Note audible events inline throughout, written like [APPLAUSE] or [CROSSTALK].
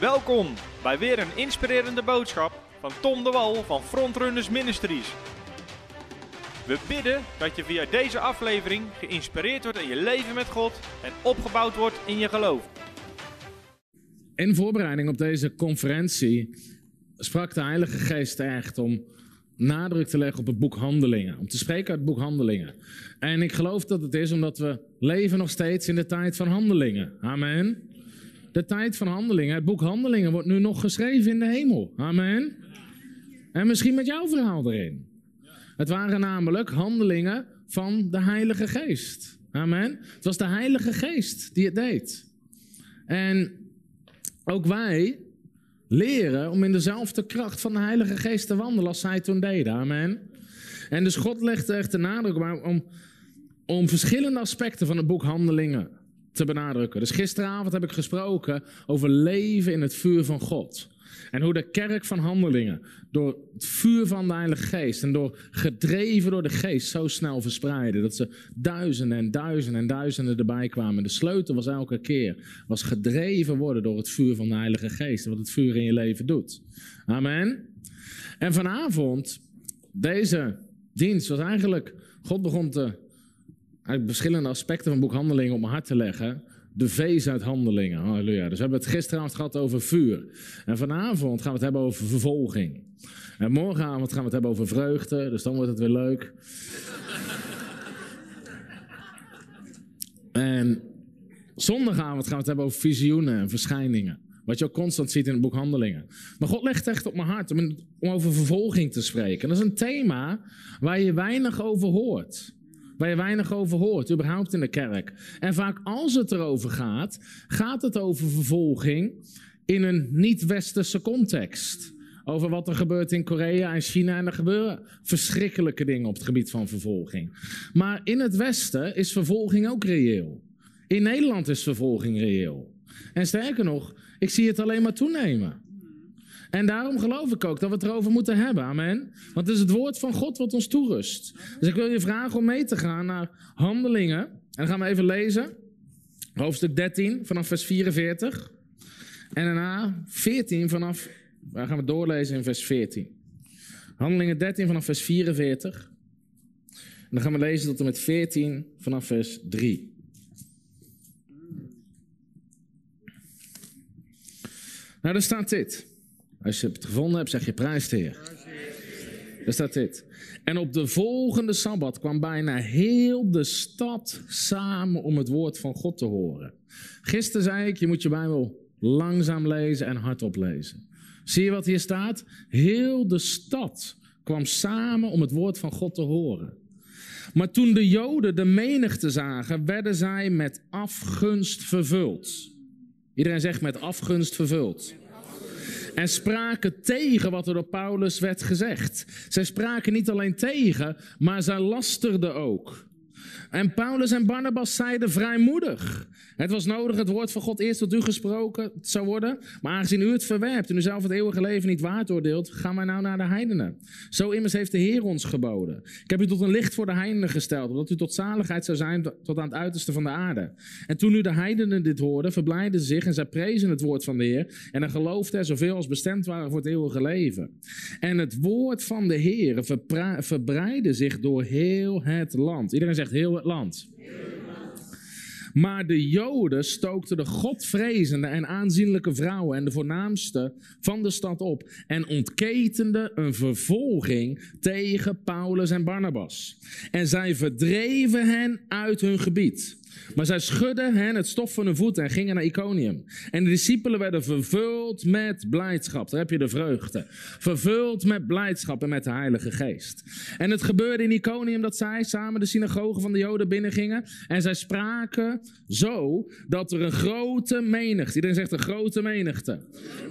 Welkom bij weer een inspirerende boodschap van Tom de Wal van Frontrunners Ministries. We bidden dat je via deze aflevering geïnspireerd wordt in je leven met God en opgebouwd wordt in je geloof. In voorbereiding op deze conferentie sprak de Heilige Geest echt om nadruk te leggen op het boek Handelingen. Om te spreken uit het boek Handelingen. En ik geloof dat het is omdat we leven nog steeds in de tijd van handelingen. Amen. De tijd van handelingen. Het boek Handelingen wordt nu nog geschreven in de hemel. Amen. En misschien met jouw verhaal erin. Het waren namelijk handelingen van de Heilige Geest. Amen. Het was de Heilige Geest die het deed. En ook wij leren om in dezelfde kracht van de Heilige Geest te wandelen als zij toen deden. Amen. En dus God legde echt de nadruk op om, om verschillende aspecten van het boek Handelingen te benadrukken. Dus gisteravond heb ik gesproken over leven in het vuur van God. En hoe de kerk van handelingen door het vuur van de Heilige Geest en door gedreven door de Geest zo snel verspreiden. Dat ze duizenden en duizenden en duizenden erbij kwamen. De sleutel was elke keer, was gedreven worden door het vuur van de Heilige Geest. Wat het vuur in je leven doet. Amen. En vanavond, deze dienst was eigenlijk, God begon te uit verschillende aspecten van boek Handelingen op mijn hart te leggen. De vees uit handelingen. Halleluja. Dus we hebben het gisteravond gehad over vuur. En vanavond gaan we het hebben over vervolging. En morgenavond gaan we het hebben over vreugde. Dus dan wordt het weer leuk. [LAUGHS] en zondagavond gaan we het hebben over visioenen en verschijningen. Wat je ook constant ziet in het boek Handelingen. Maar God legt echt op mijn hart om, om over vervolging te spreken. dat is een thema waar je weinig over hoort waar je weinig over hoort, überhaupt in de kerk. En vaak als het erover gaat, gaat het over vervolging in een niet-westerse context. Over wat er gebeurt in Korea en China. En er gebeuren verschrikkelijke dingen op het gebied van vervolging. Maar in het Westen is vervolging ook reëel. In Nederland is vervolging reëel. En sterker nog, ik zie het alleen maar toenemen. En daarom geloof ik ook dat we het erover moeten hebben. Amen. Want het is het woord van God wat ons toerust. Dus ik wil je vragen om mee te gaan naar Handelingen. En dan gaan we even lezen. Hoofdstuk 13 vanaf vers 44. En daarna 14 vanaf. Waar gaan we doorlezen in vers 14. Handelingen 13 vanaf vers 44. En dan gaan we lezen tot en met 14 vanaf vers 3. Nou, daar staat dit. Als je het gevonden hebt, zeg je prijs de Heer. Daar staat dit. En op de volgende Sabbat kwam bijna heel de stad samen om het woord van God te horen. Gisteren zei ik, je moet je Bijbel langzaam lezen en hardop lezen. Zie je wat hier staat? Heel de stad kwam samen om het woord van God te horen. Maar toen de Joden de menigte zagen, werden zij met afgunst vervuld. Iedereen zegt met afgunst vervuld en spraken tegen wat er door Paulus werd gezegd. Zij spraken niet alleen tegen, maar zij lasterden ook. En Paulus en Barnabas zeiden vrijmoedig. Het was nodig het woord van God eerst tot u gesproken zou worden. Maar aangezien u het verwerpt en u zelf het eeuwige leven niet waard oordeelt, gaan wij nou naar de heidenen. Zo immers heeft de Heer ons geboden. Ik heb u tot een licht voor de heidenen gesteld, opdat u tot zaligheid zou zijn tot aan het uiterste van de aarde. En toen nu de heidenen dit hoorden, verblijden ze zich en zij prezen het woord van de Heer. En dan geloofden er zoveel als bestemd waren voor het eeuwige leven. En het woord van de Heer verbreidde zich door heel het land. Iedereen zegt heel het land. Maar de Joden stookten de godvrezende en aanzienlijke vrouwen en de voornaamste van de stad op en ontketenden een vervolging tegen Paulus en Barnabas. En zij verdreven hen uit hun gebied. Maar zij schudden hen het stof van hun voeten en gingen naar Iconium. En de discipelen werden vervuld met blijdschap. Daar heb je de vreugde. Vervuld met blijdschap en met de Heilige Geest. En het gebeurde in Iconium dat zij samen de synagoge van de Joden binnengingen. En zij spraken zo dat er een grote menigte, iedereen zegt een grote menigte.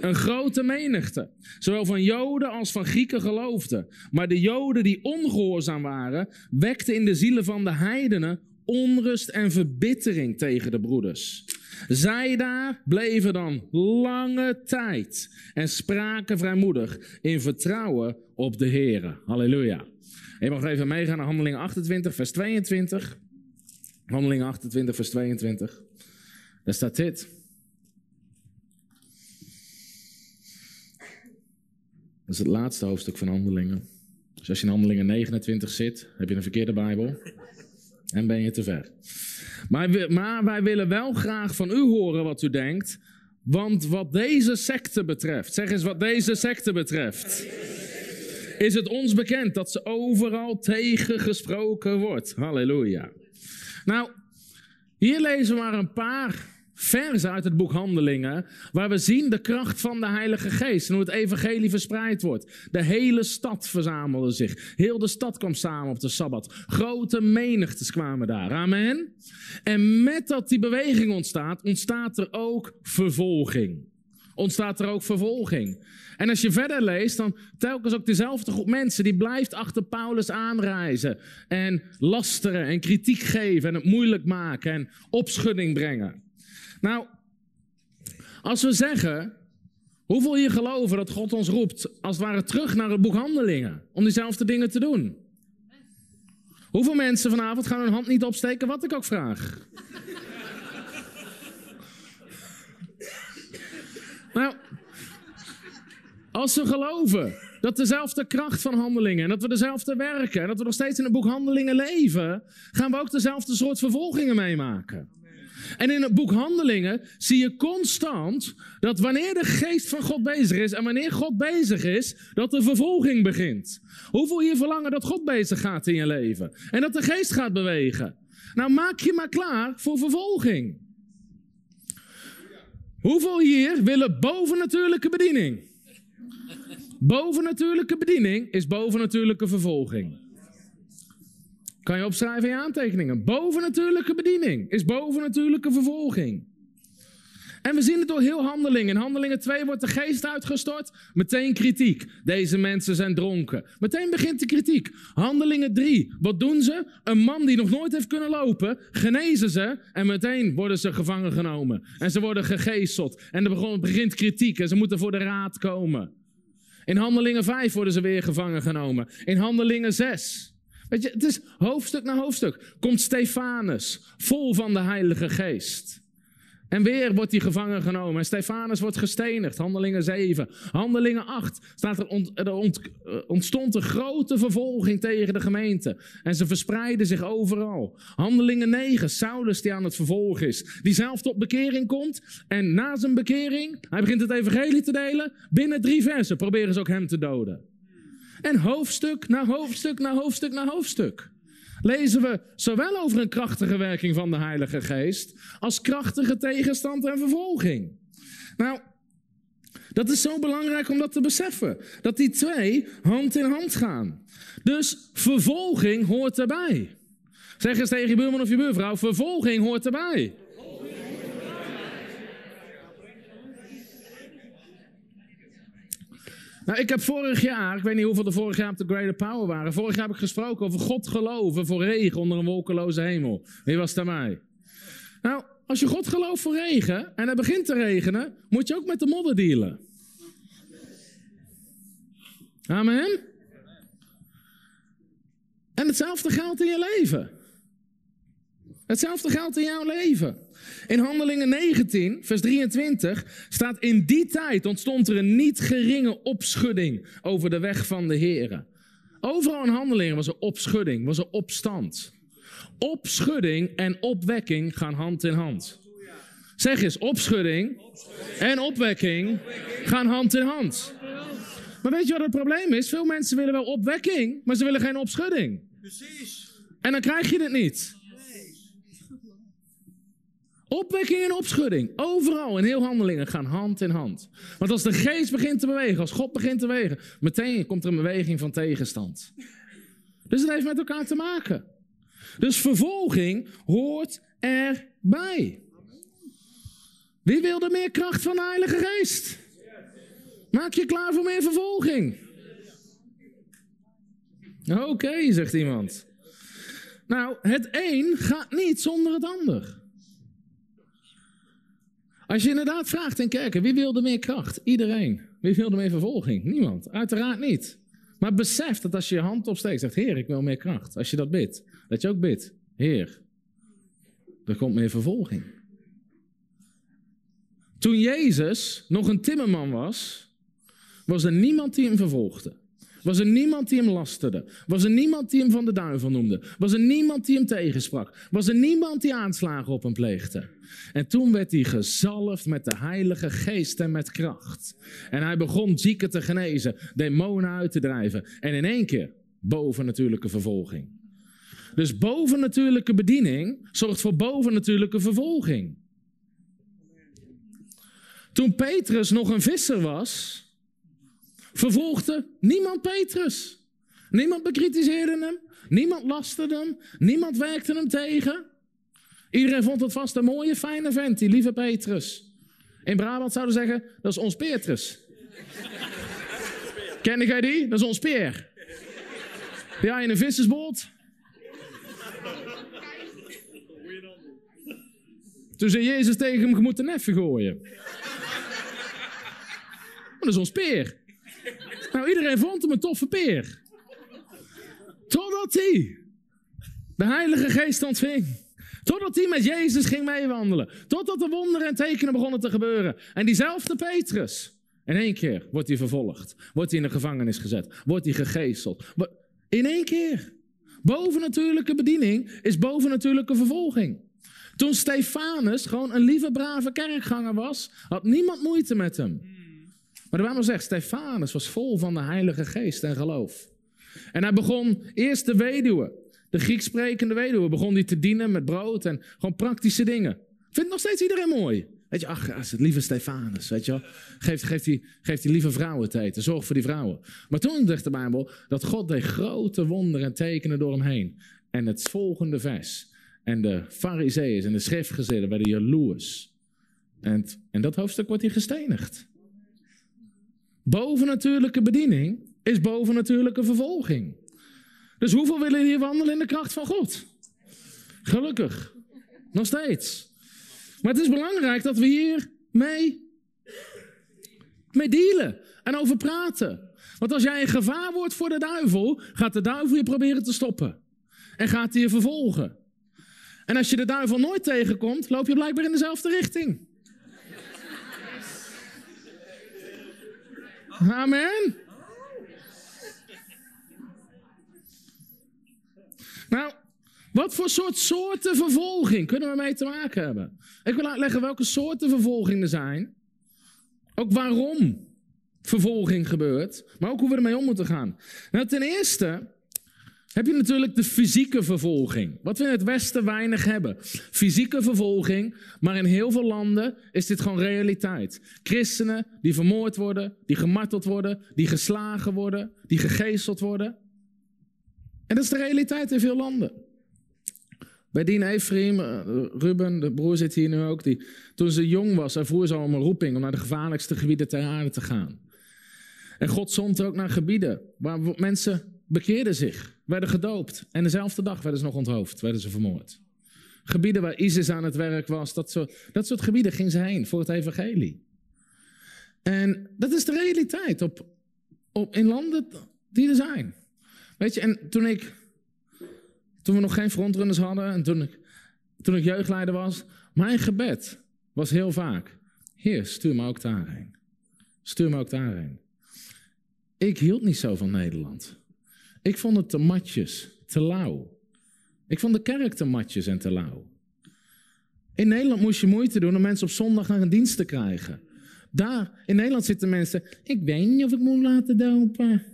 Een grote menigte. Zowel van Joden als van Grieken geloofden. Maar de Joden die ongehoorzaam waren, wekten in de zielen van de heidenen onrust en verbittering tegen de broeders. Zij daar bleven dan lange tijd en spraken vrijmoedig in vertrouwen op de Heer. Halleluja. Je mag even meegaan naar Handelingen 28, vers 22. Handelingen 28, vers 22. Daar staat dit. Dat is het laatste hoofdstuk van Handelingen. Dus als je in Handelingen 29 zit, heb je een verkeerde Bijbel. En ben je te ver. Maar, maar wij willen wel graag van u horen wat u denkt. Want wat deze secte betreft, zeg eens wat deze secte betreft, is het ons bekend dat ze overal tegen gesproken wordt. Halleluja. Nou, hier lezen we maar een paar versen uit het boek Handelingen, waar we zien de kracht van de Heilige Geest en hoe het evangelie verspreid wordt. De hele stad verzamelde zich. Heel de stad kwam samen op de Sabbat. Grote menigtes kwamen daar. Amen. En met dat die beweging ontstaat, ontstaat er ook vervolging. Ontstaat er ook vervolging. En als je verder leest, dan telkens ook dezelfde groep mensen die blijft achter Paulus aanreizen. En lasteren en kritiek geven en het moeilijk maken en opschudding brengen. Nou, als we zeggen, hoeveel hier geloven dat God ons roept, als het ware terug naar het boek Handelingen, om diezelfde dingen te doen? Hoeveel mensen vanavond gaan hun hand niet opsteken, wat ik ook vraag? [LAUGHS] nou, als we geloven dat dezelfde kracht van handelingen en dat we dezelfde werken en dat we nog steeds in het boek Handelingen leven, gaan we ook dezelfde soort vervolgingen meemaken. En in het boek Handelingen zie je constant dat wanneer de geest van God bezig is en wanneer God bezig is, dat de vervolging begint. Hoeveel hier verlangen dat God bezig gaat in je leven en dat de geest gaat bewegen? Nou, maak je maar klaar voor vervolging. Hoeveel hier willen bovennatuurlijke bediening? Bovennatuurlijke bediening is bovennatuurlijke vervolging. Kan je opschrijven in je aantekeningen. Bovennatuurlijke bediening is bovennatuurlijke vervolging. En we zien het door heel handelingen. In handelingen 2 wordt de geest uitgestort. Meteen kritiek. Deze mensen zijn dronken. Meteen begint de kritiek. Handelingen 3. Wat doen ze? Een man die nog nooit heeft kunnen lopen. Genezen ze. En meteen worden ze gevangen genomen. En ze worden gegezeld. En er begint kritiek. En ze moeten voor de raad komen. In handelingen 5 worden ze weer gevangen genomen. In handelingen 6. Weet je, het is hoofdstuk na hoofdstuk. Komt Stefanus, vol van de Heilige Geest. En weer wordt hij gevangen genomen. En Stefanus wordt gestenigd. Handelingen 7. Handelingen 8. Staat er, eh, ontstond een grote vervolging tegen de gemeente. En ze verspreiden zich overal. Handelingen 9. Saulus die aan het vervolgen is. Die zelf tot bekering komt. En na zijn bekering, hij begint het evangelie te delen. Binnen drie versen proberen ze ook hem te doden. En hoofdstuk na hoofdstuk na hoofdstuk na hoofdstuk lezen we zowel over een krachtige werking van de Heilige Geest als krachtige tegenstand en vervolging. Nou, dat is zo belangrijk om dat te beseffen. Dat die twee hand in hand gaan. Dus vervolging hoort erbij. Zeg eens tegen je buurman of je buurvrouw: vervolging hoort erbij. Nou, ik heb vorig jaar, ik weet niet hoeveel er vorig jaar op de Greater Power waren. Vorig jaar heb ik gesproken over God geloven voor regen onder een wolkeloze hemel. Wie was daar mij? Nou, als je God gelooft voor regen en het begint te regenen, moet je ook met de modder dealen. Amen. En hetzelfde geldt in je leven. Hetzelfde geldt in jouw leven. In Handelingen 19, vers 23 staat: In die tijd ontstond er een niet geringe opschudding over de weg van de Heer. Overal in Handelingen was er opschudding, was er opstand. Opschudding en opwekking gaan hand in hand. Zeg eens, opschudding en opwekking gaan hand in hand. Maar weet je wat het probleem is? Veel mensen willen wel opwekking, maar ze willen geen opschudding. Precies. En dan krijg je het niet. Opwekking en opschudding. Overal in heel handelingen gaan hand in hand. Want als de geest begint te bewegen, als God begint te bewegen, meteen komt er een beweging van tegenstand. Dus het heeft met elkaar te maken. Dus vervolging hoort erbij. Wie wil er meer kracht van de Heilige Geest? Maak je klaar voor meer vervolging. Oké, zegt iemand. Nou, het een gaat niet zonder het ander. Als je inderdaad vraagt in kerken, wie wilde meer kracht? Iedereen. Wie wilde meer vervolging? Niemand. Uiteraard niet. Maar besef dat als je je hand opsteekt, zegt, Heer, ik wil meer kracht. Als je dat bidt, dat je ook bidt, Heer, er komt meer vervolging. Toen Jezus nog een timmerman was, was er niemand die hem vervolgde. Was er niemand die hem lasterde? Was er niemand die hem van de duivel noemde? Was er niemand die hem tegensprak? Was er niemand die aanslagen op hem pleegde? En toen werd hij gezalfd met de Heilige Geest en met kracht. En hij begon zieken te genezen, demonen uit te drijven. En in één keer bovennatuurlijke vervolging. Dus bovennatuurlijke bediening zorgt voor bovennatuurlijke vervolging. Toen Petrus nog een visser was, vervolgde niemand Petrus. Niemand bekritiseerde hem, niemand lasterde hem, niemand werkte hem tegen. Iedereen vond het vast een mooie, fijne vent, die lieve Petrus. In Brabant zouden ze zeggen, dat is ons Petrus. [LAUGHS] Ken jij die? Dat is ons Peer. Ja, in een vissersboot. Toen zei Jezus tegen hem, je moet een neffen gooien. [LAUGHS] dat is ons peer. Nou, iedereen vond hem een toffe peer. Totdat hij de Heilige Geest ontving. Totdat hij met Jezus ging meewandelen. Totdat de wonderen en tekenen begonnen te gebeuren. En diezelfde Petrus. In één keer wordt hij vervolgd. Wordt hij in de gevangenis gezet. Wordt hij gegezeld. In één keer. Bovennatuurlijke bediening is bovennatuurlijke vervolging. Toen Stefanus gewoon een lieve, brave kerkganger was, had niemand moeite met hem. Maar waarom zegt Stefanus was vol van de Heilige Geest en geloof. En hij begon eerst de weduwe, de Grieks sprekende weduwe, begon die te dienen met brood en gewoon praktische dingen. Vindt nog steeds iedereen mooi. Weet je, ach, is het lieve Stefanus, weet je wel. Geeft, geeft, die, geeft lieve vrouwen te eten, zorg voor die vrouwen. Maar toen zegt de Bijbel dat God deed grote wonderen en tekenen door hem heen. En het volgende vers. En de fariseeën en de schriftgezellen werden jaloers. En, en dat hoofdstuk wordt hij gestenigd. Bovennatuurlijke bediening is bovennatuurlijke vervolging. Dus hoeveel willen hier wandelen in de kracht van God? Gelukkig. Nog steeds. Maar het is belangrijk dat we hier mee, mee dealen en over praten. Want als jij een gevaar wordt voor de duivel, gaat de duivel je proberen te stoppen. En gaat hij je vervolgen. En als je de duivel nooit tegenkomt, loop je blijkbaar in dezelfde richting. Amen. Nou, wat voor soort soorten vervolging kunnen we mee te maken hebben? Ik wil uitleggen welke soorten vervolging er zijn. Ook waarom vervolging gebeurt, maar ook hoe we ermee om moeten gaan. Nou, ten eerste heb je natuurlijk de fysieke vervolging. Wat we in het Westen weinig hebben. Fysieke vervolging, maar in heel veel landen is dit gewoon realiteit. Christenen die vermoord worden, die gemarteld worden, die geslagen worden, die gegezeld worden. En dat is de realiteit in veel landen. Bij Dien Ephraim, eh, Ruben, de broer zit hier nu ook, die, toen ze jong was, ervoer ze al een roeping om naar de gevaarlijkste gebieden ter aarde te gaan. En God zond er ook naar gebieden waar mensen bekeerden zich werden gedoopt. En dezelfde dag werden ze nog onthoofd, werden ze vermoord. Gebieden waar ISIS aan het werk was, dat soort, dat soort gebieden ging ze heen voor het evangelie. En dat is de realiteit op, op, in landen die er zijn. Weet je, en toen ik, toen we nog geen frontrunners hadden en toen ik, toen ik jeugdleider was, mijn gebed was heel vaak, Heer, stuur me ook daarheen. Stuur me ook daarheen. Ik hield niet zo van Nederland. Ik vond het te matjes, te lauw. Ik vond de kerk te matjes en te lauw. In Nederland moest je moeite doen om mensen op zondag naar een dienst te krijgen. Daar, in Nederland zitten mensen, ik weet niet of ik moet laten dopen.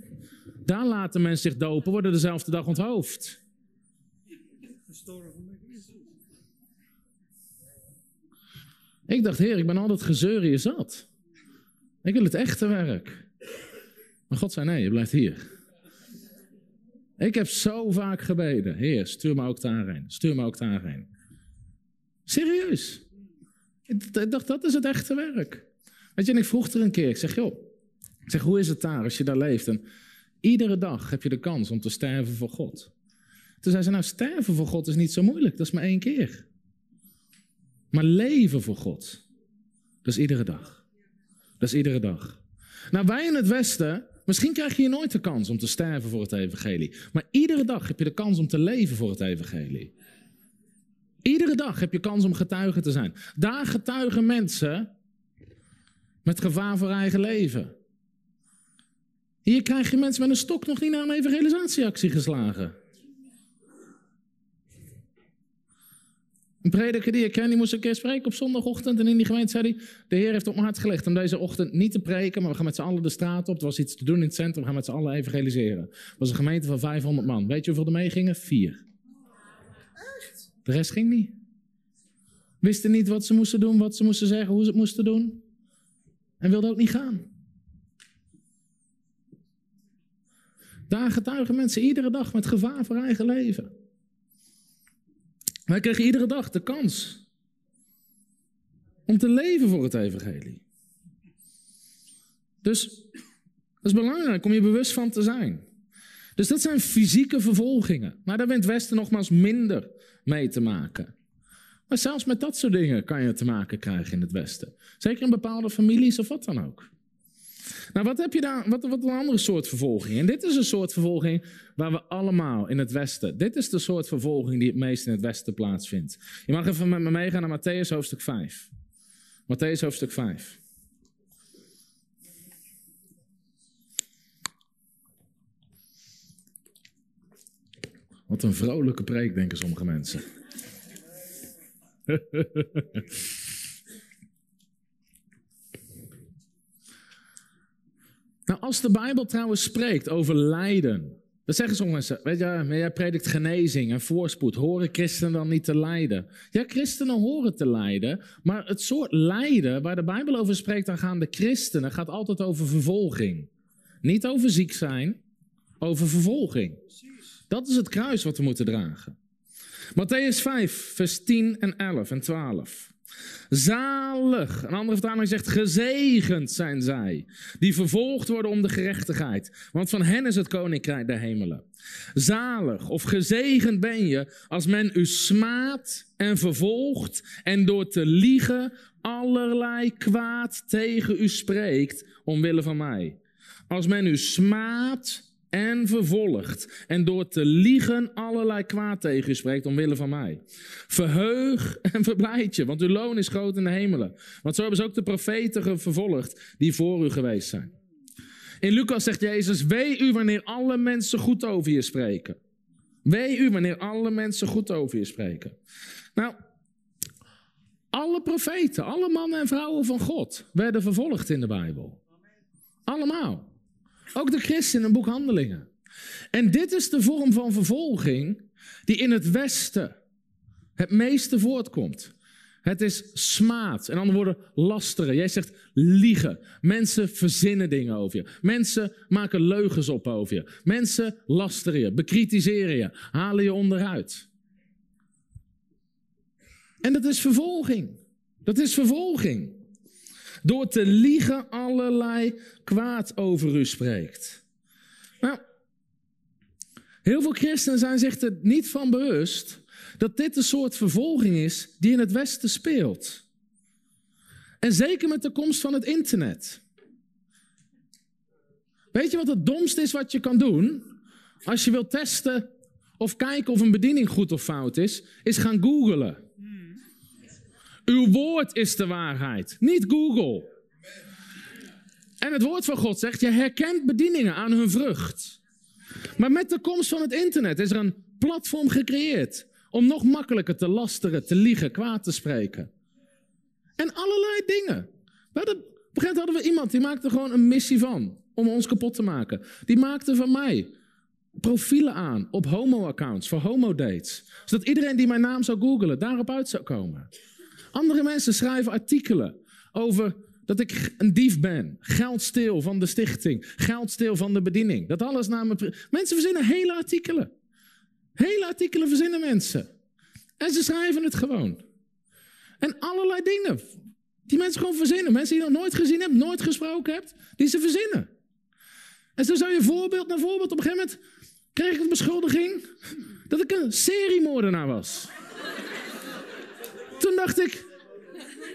Daar laten mensen zich dopen, worden dezelfde dag onthoofd. Ik dacht, heer, ik ben altijd gezeur zat. Ik wil het echte werk. Maar God zei, nee, je blijft hier. Ik heb zo vaak gebeden. Heer, stuur me ook daarheen. Stuur me ook daarheen. Serieus. Ik dacht, dat is het echte werk. Weet je, en ik vroeg er een keer. Ik zeg, joh. Ik zeg, hoe is het daar als je daar leeft? En iedere dag heb je de kans om te sterven voor God. Toen zei ze, nou, sterven voor God is niet zo moeilijk. Dat is maar één keer. Maar leven voor God, dat is iedere dag. Dat is iedere dag. Nou, wij in het Westen, Misschien krijg je nooit de kans om te sterven voor het evangelie. Maar iedere dag heb je de kans om te leven voor het evangelie. Iedere dag heb je kans om getuige te zijn. Daar getuigen mensen met gevaar voor eigen leven. Hier krijg je mensen met een stok nog niet naar een evangelisatieactie geslagen. Een prediker die ik ken, die moest een keer spreken op zondagochtend. En in die gemeente zei hij, de Heer heeft op mijn hart gelegd om deze ochtend niet te preken. Maar we gaan met z'n allen de straat op. Er was iets te doen in het centrum. We gaan met z'n allen evangeliseren. Het was een gemeente van 500 man. Weet je hoeveel er mee gingen? Vier. De rest ging niet. Wisten niet wat ze moesten doen, wat ze moesten zeggen, hoe ze het moesten doen. En wilden ook niet gaan. Daar getuigen mensen iedere dag met gevaar voor eigen leven. Wij kregen iedere dag de kans om te leven voor het evangelie. Dus dat is belangrijk om je bewust van te zijn. Dus dat zijn fysieke vervolgingen. Maar daar wint het Westen nogmaals minder mee te maken. Maar zelfs met dat soort dingen kan je te maken krijgen in het Westen. Zeker in bepaalde families of wat dan ook. Nou, wat heb je daar? Wat, wat een andere soort vervolging? En dit is een soort vervolging waar we allemaal in het Westen. Dit is de soort vervolging die het meest in het Westen plaatsvindt. Je mag even met me meegaan naar Matthäus hoofdstuk 5. Matthäus hoofdstuk 5. Wat een vrolijke preek, denken sommige mensen. [LAUGHS] als de Bijbel trouwens spreekt over lijden, dan zeggen sommige mensen, weet je, jij predikt genezing en voorspoed. Horen christenen dan niet te lijden? Ja, christenen horen te lijden, maar het soort lijden waar de Bijbel over spreekt aangaande christenen gaat altijd over vervolging. Niet over ziek zijn, over vervolging. Dat is het kruis wat we moeten dragen. Matthäus 5, vers 10 en 11 en 12. Zalig, een andere vertaling zegt gezegend zijn zij, die vervolgd worden om de gerechtigheid, want van hen is het koninkrijk der hemelen. Zalig of gezegend ben je als men u smaadt en vervolgt en door te liegen allerlei kwaad tegen u spreekt omwille van mij. Als men u smaadt en vervolgt en door te liegen allerlei kwaad tegen u spreekt omwille van mij. Verheug en verblijd je, want uw loon is groot in de hemelen. Want zo hebben ze ook de profeten vervolgd die voor u geweest zijn. In Lucas zegt Jezus, wee u wanneer alle mensen goed over je spreken. Wee u wanneer alle mensen goed over je spreken. Nou, alle profeten, alle mannen en vrouwen van God werden vervolgd in de Bijbel. Allemaal. Ook de christen in een boek Handelingen. En dit is de vorm van vervolging die in het Westen het meeste voortkomt. Het is smaad. En andere woorden, lasteren. Jij zegt liegen. Mensen verzinnen dingen over je. Mensen maken leugens op over je. Mensen lasteren je, bekritiseren je, halen je onderuit. En dat is vervolging. Dat is vervolging door te liegen allerlei kwaad over u spreekt. Nou, heel veel christenen zijn zich er niet van bewust dat dit een soort vervolging is die in het Westen speelt. En zeker met de komst van het internet. Weet je wat het domste is wat je kan doen? Als je wilt testen of kijken of een bediening goed of fout is, is gaan googlen. Uw woord is de waarheid, niet Google. En het woord van God zegt, je herkent bedieningen aan hun vrucht. Maar met de komst van het internet is er een platform gecreëerd om nog makkelijker te lasteren, te liegen, kwaad te spreken. En allerlei dingen. Op een gegeven hadden we iemand die maakte gewoon een missie van om ons kapot te maken. Die maakte van mij profielen aan op homo-accounts voor homo-dates. Zodat iedereen die mijn naam zou googelen daarop uit zou komen. Andere mensen schrijven artikelen over dat ik een dief ben, geld steel van de stichting, geld steel van de bediening. Dat alles naar Mensen verzinnen hele artikelen. Hele artikelen verzinnen mensen. En ze schrijven het gewoon. En allerlei dingen. Die mensen gewoon verzinnen. Mensen die je nog nooit gezien hebt, nooit gesproken hebt, die ze verzinnen. En zo zou je voorbeeld na voorbeeld. Op een gegeven moment kreeg ik de beschuldiging dat ik een seriemoordenaar was. Toen dacht ik,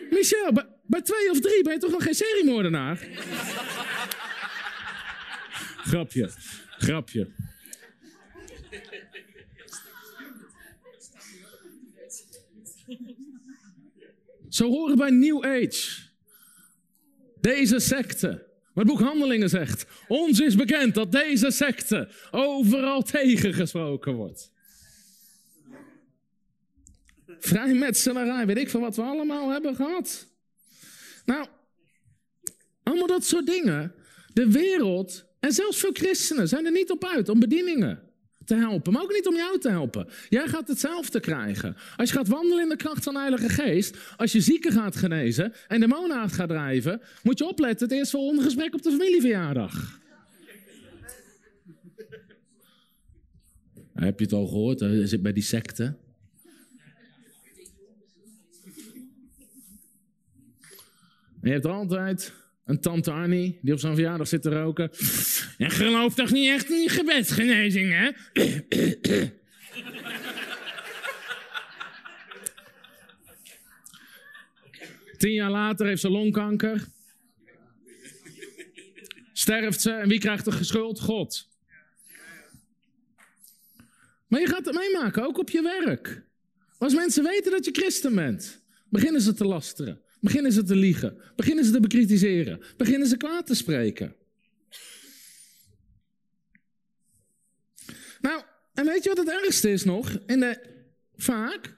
Michel, bij, twee of drie ben je toch nog geen seriemoordenaar? grapje, grapje. Zo horen bij New Age. Deze secte. Maar het boek Handelingen zegt, ons is bekend dat deze secte overal tegengesproken wordt. Vrijmetselarij, weet ik van wat we allemaal hebben gehad. Nou, allemaal dat soort dingen. De wereld, en zelfs veel christenen, zijn er niet op uit om bedieningen te helpen, maar ook niet om jou te helpen. Jij gaat hetzelfde krijgen. Als je gaat wandelen in de kracht van de Heilige Geest, als je zieken gaat genezen en demonen gaat drijven, moet je opletten het eerst volgende gesprek op de familieverjaardag. Heb je het al gehoord? Zit bij die secte. Je hebt altijd een tante Annie die op zijn verjaardag zit te roken. En gelooft toch niet echt in gebedsgenezing, hè? Tien jaar later heeft ze longkanker. Sterft ze en wie krijgt de schuld? God. Maar je gaat het meemaken, ook op je werk. Als mensen weten dat je christen bent, beginnen ze te lasteren. Beginnen ze te liegen. Beginnen ze te bekritiseren. Beginnen ze kwaad te spreken. Nou, en weet je wat het ergste is nog? Vaak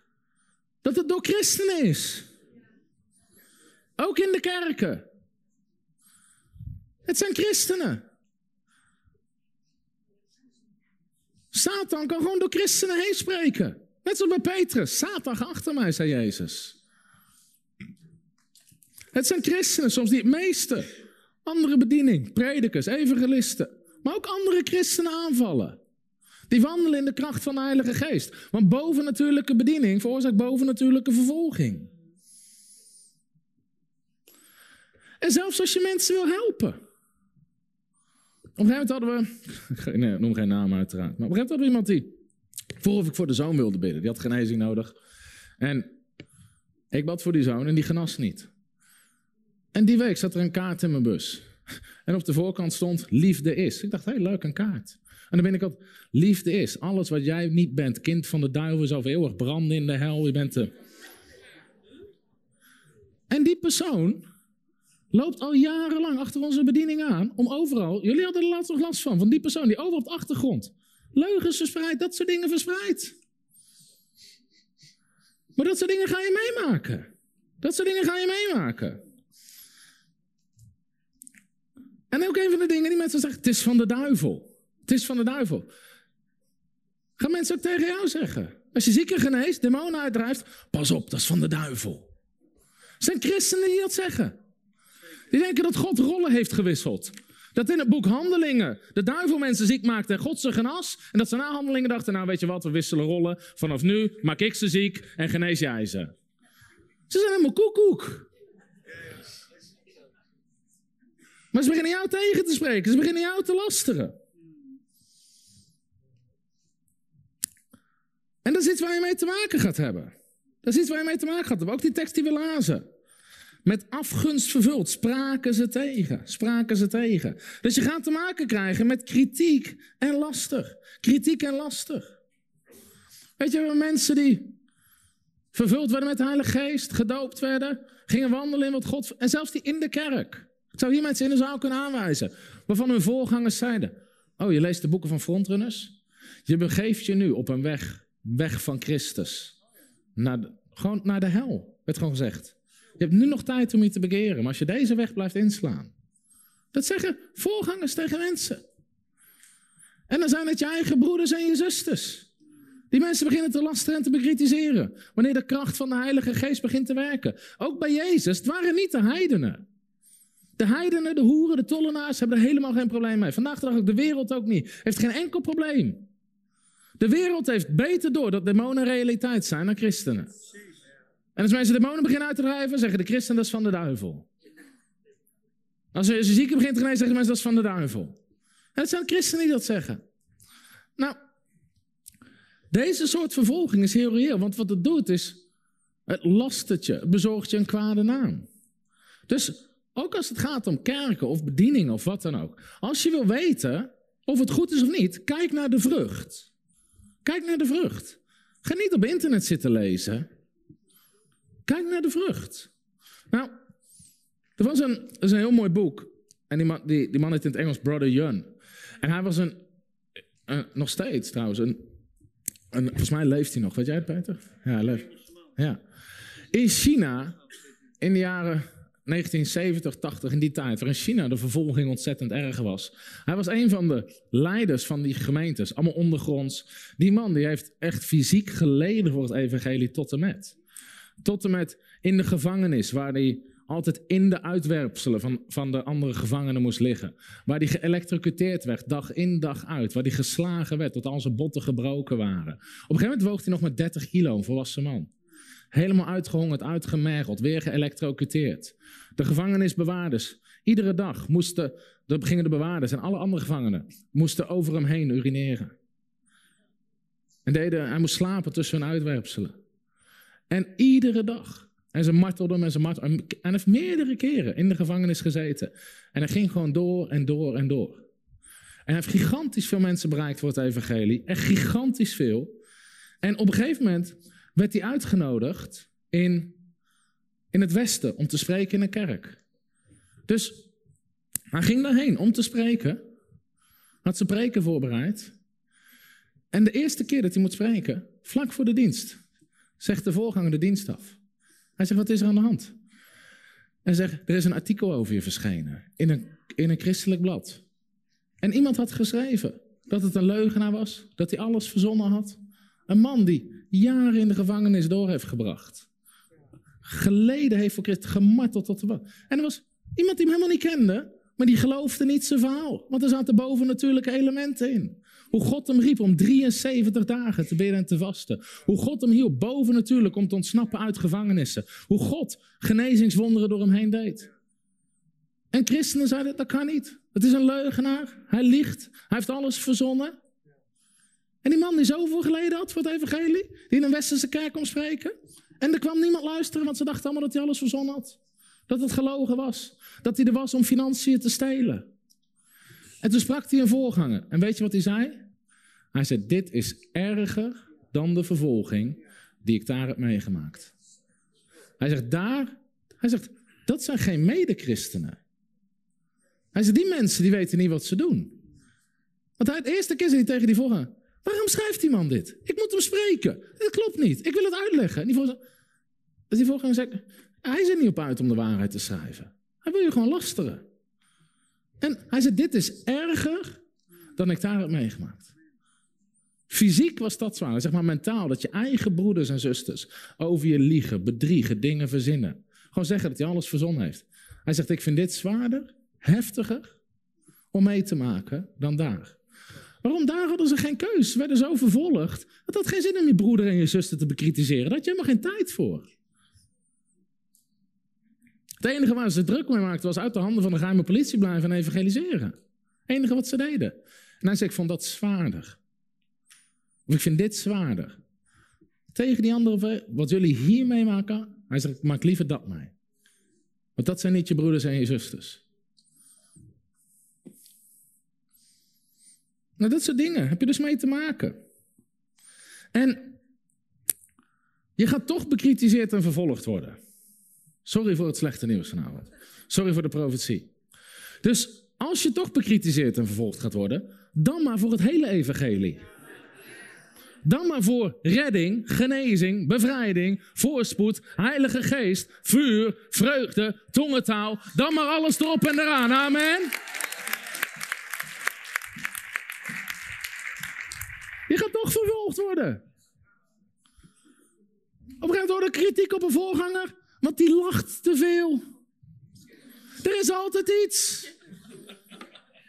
dat het door christenen is. Ook in de kerken. Het zijn christenen. Satan kan gewoon door christenen heen spreken. Net zoals bij Petrus. Satan, achter mij, zei Jezus. Het zijn christenen soms die het meeste. Andere bediening, predikers, evangelisten. Maar ook andere christenen aanvallen. Die wandelen in de kracht van de Heilige Geest. Want bovennatuurlijke bediening veroorzaakt bovennatuurlijke vervolging. En zelfs als je mensen wil helpen. Op een gegeven moment hadden we, [LAUGHS] nee, noem geen naam uiteraard, maar op een gegeven moment hadden we iemand die vroeg of ik voor de zoon wilde bidden. Die had genezing nodig. En ik bad voor die zoon en die genas niet. En die week zat er een kaart in mijn bus. En op de voorkant stond liefde is. Ik dacht, hé, hey, leuk, een kaart. En dan ben ik ook, liefde is. Alles wat jij niet bent, kind van de duivel, zal eeuwig branden in de hel. Je bent de... En die persoon loopt al jarenlang achter onze bediening aan. Om overal, jullie hadden er laatst nog last van, van die persoon die overal op de achtergrond leugens verspreidt, dat soort dingen verspreidt. Maar dat soort dingen ga je meemaken. Dat soort dingen ga je meemaken. En ook een van de dingen die mensen zeggen, het is van de duivel. Het is van de duivel. Gaan mensen ook tegen jou zeggen. Als je zieken geneest, demonen uitdrijft, pas op, dat is van de duivel. Er zijn christenen die dat zeggen. Die denken dat God rollen heeft gewisseld. Dat in het boek Handelingen de duivel mensen ziek maakte en God ze genas. En dat ze na Handelingen dachten, nou weet je wat, we wisselen rollen. Vanaf nu maak ik ze ziek en genees jij ze. Ze zijn helemaal koekoek. Maar ze beginnen jou tegen te spreken. Ze beginnen jou te lasteren. En dat is iets waar je mee te maken gaat hebben. Dat is iets waar je mee te maken gaat hebben. Ook die tekst die we lazen. Met afgunst vervuld spraken ze tegen. Spraken ze tegen. Dus je gaat te maken krijgen met kritiek en laster. Kritiek en laster. Weet je, we mensen die vervuld werden met de Heilige Geest, gedoopt werden, gingen wandelen in wat God. En zelfs die in de kerk. Ik zou hier mensen in de zaal kunnen aanwijzen. Waarvan hun voorgangers zeiden. Oh, je leest de boeken van frontrunners. Je begeeft je nu op een weg. Weg van Christus. Naar de, gewoon naar de hel. Werd gewoon gezegd. Je hebt nu nog tijd om je te begeren. Maar als je deze weg blijft inslaan. Dat zeggen voorgangers tegen mensen. En dan zijn het je eigen broeders en je zusters. Die mensen beginnen te lasten en te bekritiseren. Wanneer de kracht van de Heilige Geest begint te werken. Ook bij Jezus, het waren niet de heidenen. De heidenen, de hoeren, de tollenaars hebben er helemaal geen probleem mee. Vandaag de dag ook de wereld ook niet. Heeft geen enkel probleem. De wereld heeft beter door dat demonen realiteit zijn dan christenen. En als mensen demonen beginnen uit te drijven, zeggen de christenen dat is van de duivel. Als je, zieke begint te genezen, zeggen mensen dat is van de duivel. En het zijn christenen die dat zeggen. Nou, deze soort vervolging is heel reëel, want wat het doet is, het lastert je, het bezorgt je een kwade naam. Dus ook als het gaat om kerken of bedieningen of wat dan ook. Als je wil weten of het goed is of niet, kijk naar de vrucht. Kijk naar de vrucht. Ga niet op internet zitten lezen. Kijk naar de vrucht. Nou, er was een, er is een heel mooi boek. En die man, die, die man heet in het Engels Brother Yun. En hij was een, nog steeds trouwens, een, een, volgens mij leeft hij nog. Weet jij het, Peter? Ja, leeft. Ja. In China, in de jaren 1970, 80, in die tijd, waarin China de vervolging ontzettend erg was. Hij was een van de leiders van die gemeentes, allemaal ondergronds. Die man die heeft echt fysiek geleden voor het evangelie tot en met. Tot en met in de gevangenis, waar hij altijd in de uitwerpselen van, van de andere gevangenen moest liggen. Waar hij geëlectrocuteerd werd, dag in dag uit. Waar hij geslagen werd, tot al zijn botten gebroken waren. Op een gegeven moment woog hij nog maar 30 kilo, een volwassen man. Helemaal uitgehongerd, uitgemergeld, weer geëlectrocuteerd. De gevangenisbewaarders, iedere dag moesten, de, gingen de bewaarders en alle andere gevangenen, moesten over hem heen urineren. En deden, hij moest slapen tussen hun uitwerpselen. En iedere dag. En ze martelden hem en ze martelden En heeft meerdere keren in de gevangenis gezeten. En hij ging gewoon door en door en door. En hij heeft gigantisch veel mensen bereikt voor het evangelie. Echt gigantisch veel. En op een gegeven moment werd hij uitgenodigd in, in het Westen om te spreken in een kerk. Dus hij ging daarheen om te spreken. Had zijn preken voorbereid. En de eerste keer dat hij moet spreken, vlak voor de dienst, zegt de voorganger de dienst af. Hij zegt, wat is er aan de hand? En zegt, er is een artikel over je verschenen in een, in een christelijk blad. En iemand had geschreven dat het een leugenaar was, dat hij alles verzonnen had. Een man die jaren in de gevangenis door heeft gebracht. Geleden heeft voor Christus, gemarteld tot de En er was iemand die hem helemaal niet kende, maar die geloofde niet zijn verhaal. Want er zaten bovennatuurlijke elementen in. Hoe God hem riep om 73 dagen te bidden en te vasten. Hoe God hem hielp boven natuurlijk om te ontsnappen uit gevangenissen. Hoe God genezingswonderen door hem heen deed. En christenen zeiden, dat kan niet. Het is een leugenaar. Hij liegt. Hij heeft alles verzonnen. En die man die zoveel geleden had voor het evangelie. Die in een westerse kerk kon spreken. En er kwam niemand luisteren, want ze dachten allemaal dat hij alles verzonnen had. Dat het gelogen was. Dat hij er was om financiën te stelen. En toen sprak hij een voorganger. En weet je wat hij zei? Hij zei, dit is erger dan de vervolging die ik daar heb meegemaakt. Hij zegt, daar, hij zegt, dat zijn geen medechristenen. Hij zegt, die mensen die weten niet wat ze doen. Want hij, de eerste keer zei hij tegen die voorganger, waarom schrijft die man dit? Ik moet hem spreken. Dat klopt niet. Ik wil het uitleggen. En die dus die voorganger zegt, hij is er niet op uit om de waarheid te schrijven. Hij wil je gewoon lasteren. En hij zei, dit is erger dan ik daar heb meegemaakt. Fysiek was dat zwaar, zeg maar mentaal, dat je eigen broeders en zusters over je liegen, bedriegen, dingen verzinnen. Gewoon zeggen dat hij alles verzonnen heeft. Hij zegt, ik vind dit zwaarder, heftiger om mee te maken dan daar. Waarom? Daar hadden ze geen keus. Ze werden zo vervolgd. Het had geen zin om je broeder en je zuster te bekritiseren. Daar had je helemaal geen tijd voor. Het enige waar ze druk mee maakten was uit de handen van de geheime politie blijven en evangeliseren. Het enige wat ze deden. En hij zei, ik vond dat zwaarder. Of ik vind dit zwaarder. Tegen die andere, wat jullie hier meemaken, hij zegt, maak liever dat mee. Want dat zijn niet je broeders en je zusters. Nou, dat soort dingen heb je dus mee te maken. En je gaat toch bekritiseerd en vervolgd worden. Sorry voor het slechte nieuws vanavond. Sorry voor de profetie. Dus als je toch bekritiseerd en vervolgd gaat worden, dan maar voor het hele evangelie. Dan maar voor redding, genezing, bevrijding, voorspoed, heilige geest, vuur, vreugde, tongentaal. Dan maar alles erop en eraan. Amen. Je gaat toch vervolgd worden. Op een gegeven moment kritiek op een voorganger. Want die lacht te veel. Er is altijd iets.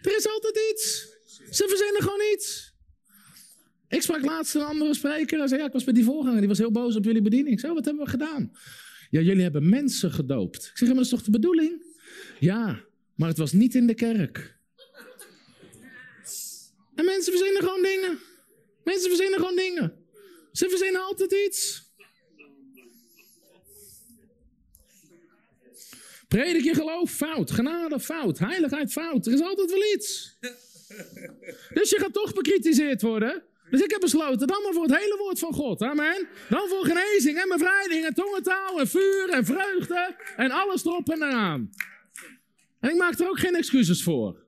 Er is altijd iets. Ze verzinnen gewoon iets. Ik sprak laatst een andere spreker. Hij zei, ja, ik was bij die voorganger. Die was heel boos op jullie bediening. Ik zei, wat hebben we gedaan? Ja, jullie hebben mensen gedoopt. Ik zeg, maar dat is toch de bedoeling? Ja, maar het was niet in de kerk. En mensen verzinnen gewoon dingen. Mensen verzinnen gewoon dingen. Ze verzinnen altijd iets. Predik je geloof? Fout. Genade? Fout. Heiligheid? Fout. Er is altijd wel iets. Dus je gaat toch bekritiseerd worden. Dus ik heb besloten, dan maar voor het hele woord van God. Amen. Dan voor genezing en bevrijding en tongentaal en vuur en vreugde en alles erop en eraan. En ik maak er ook geen excuses voor.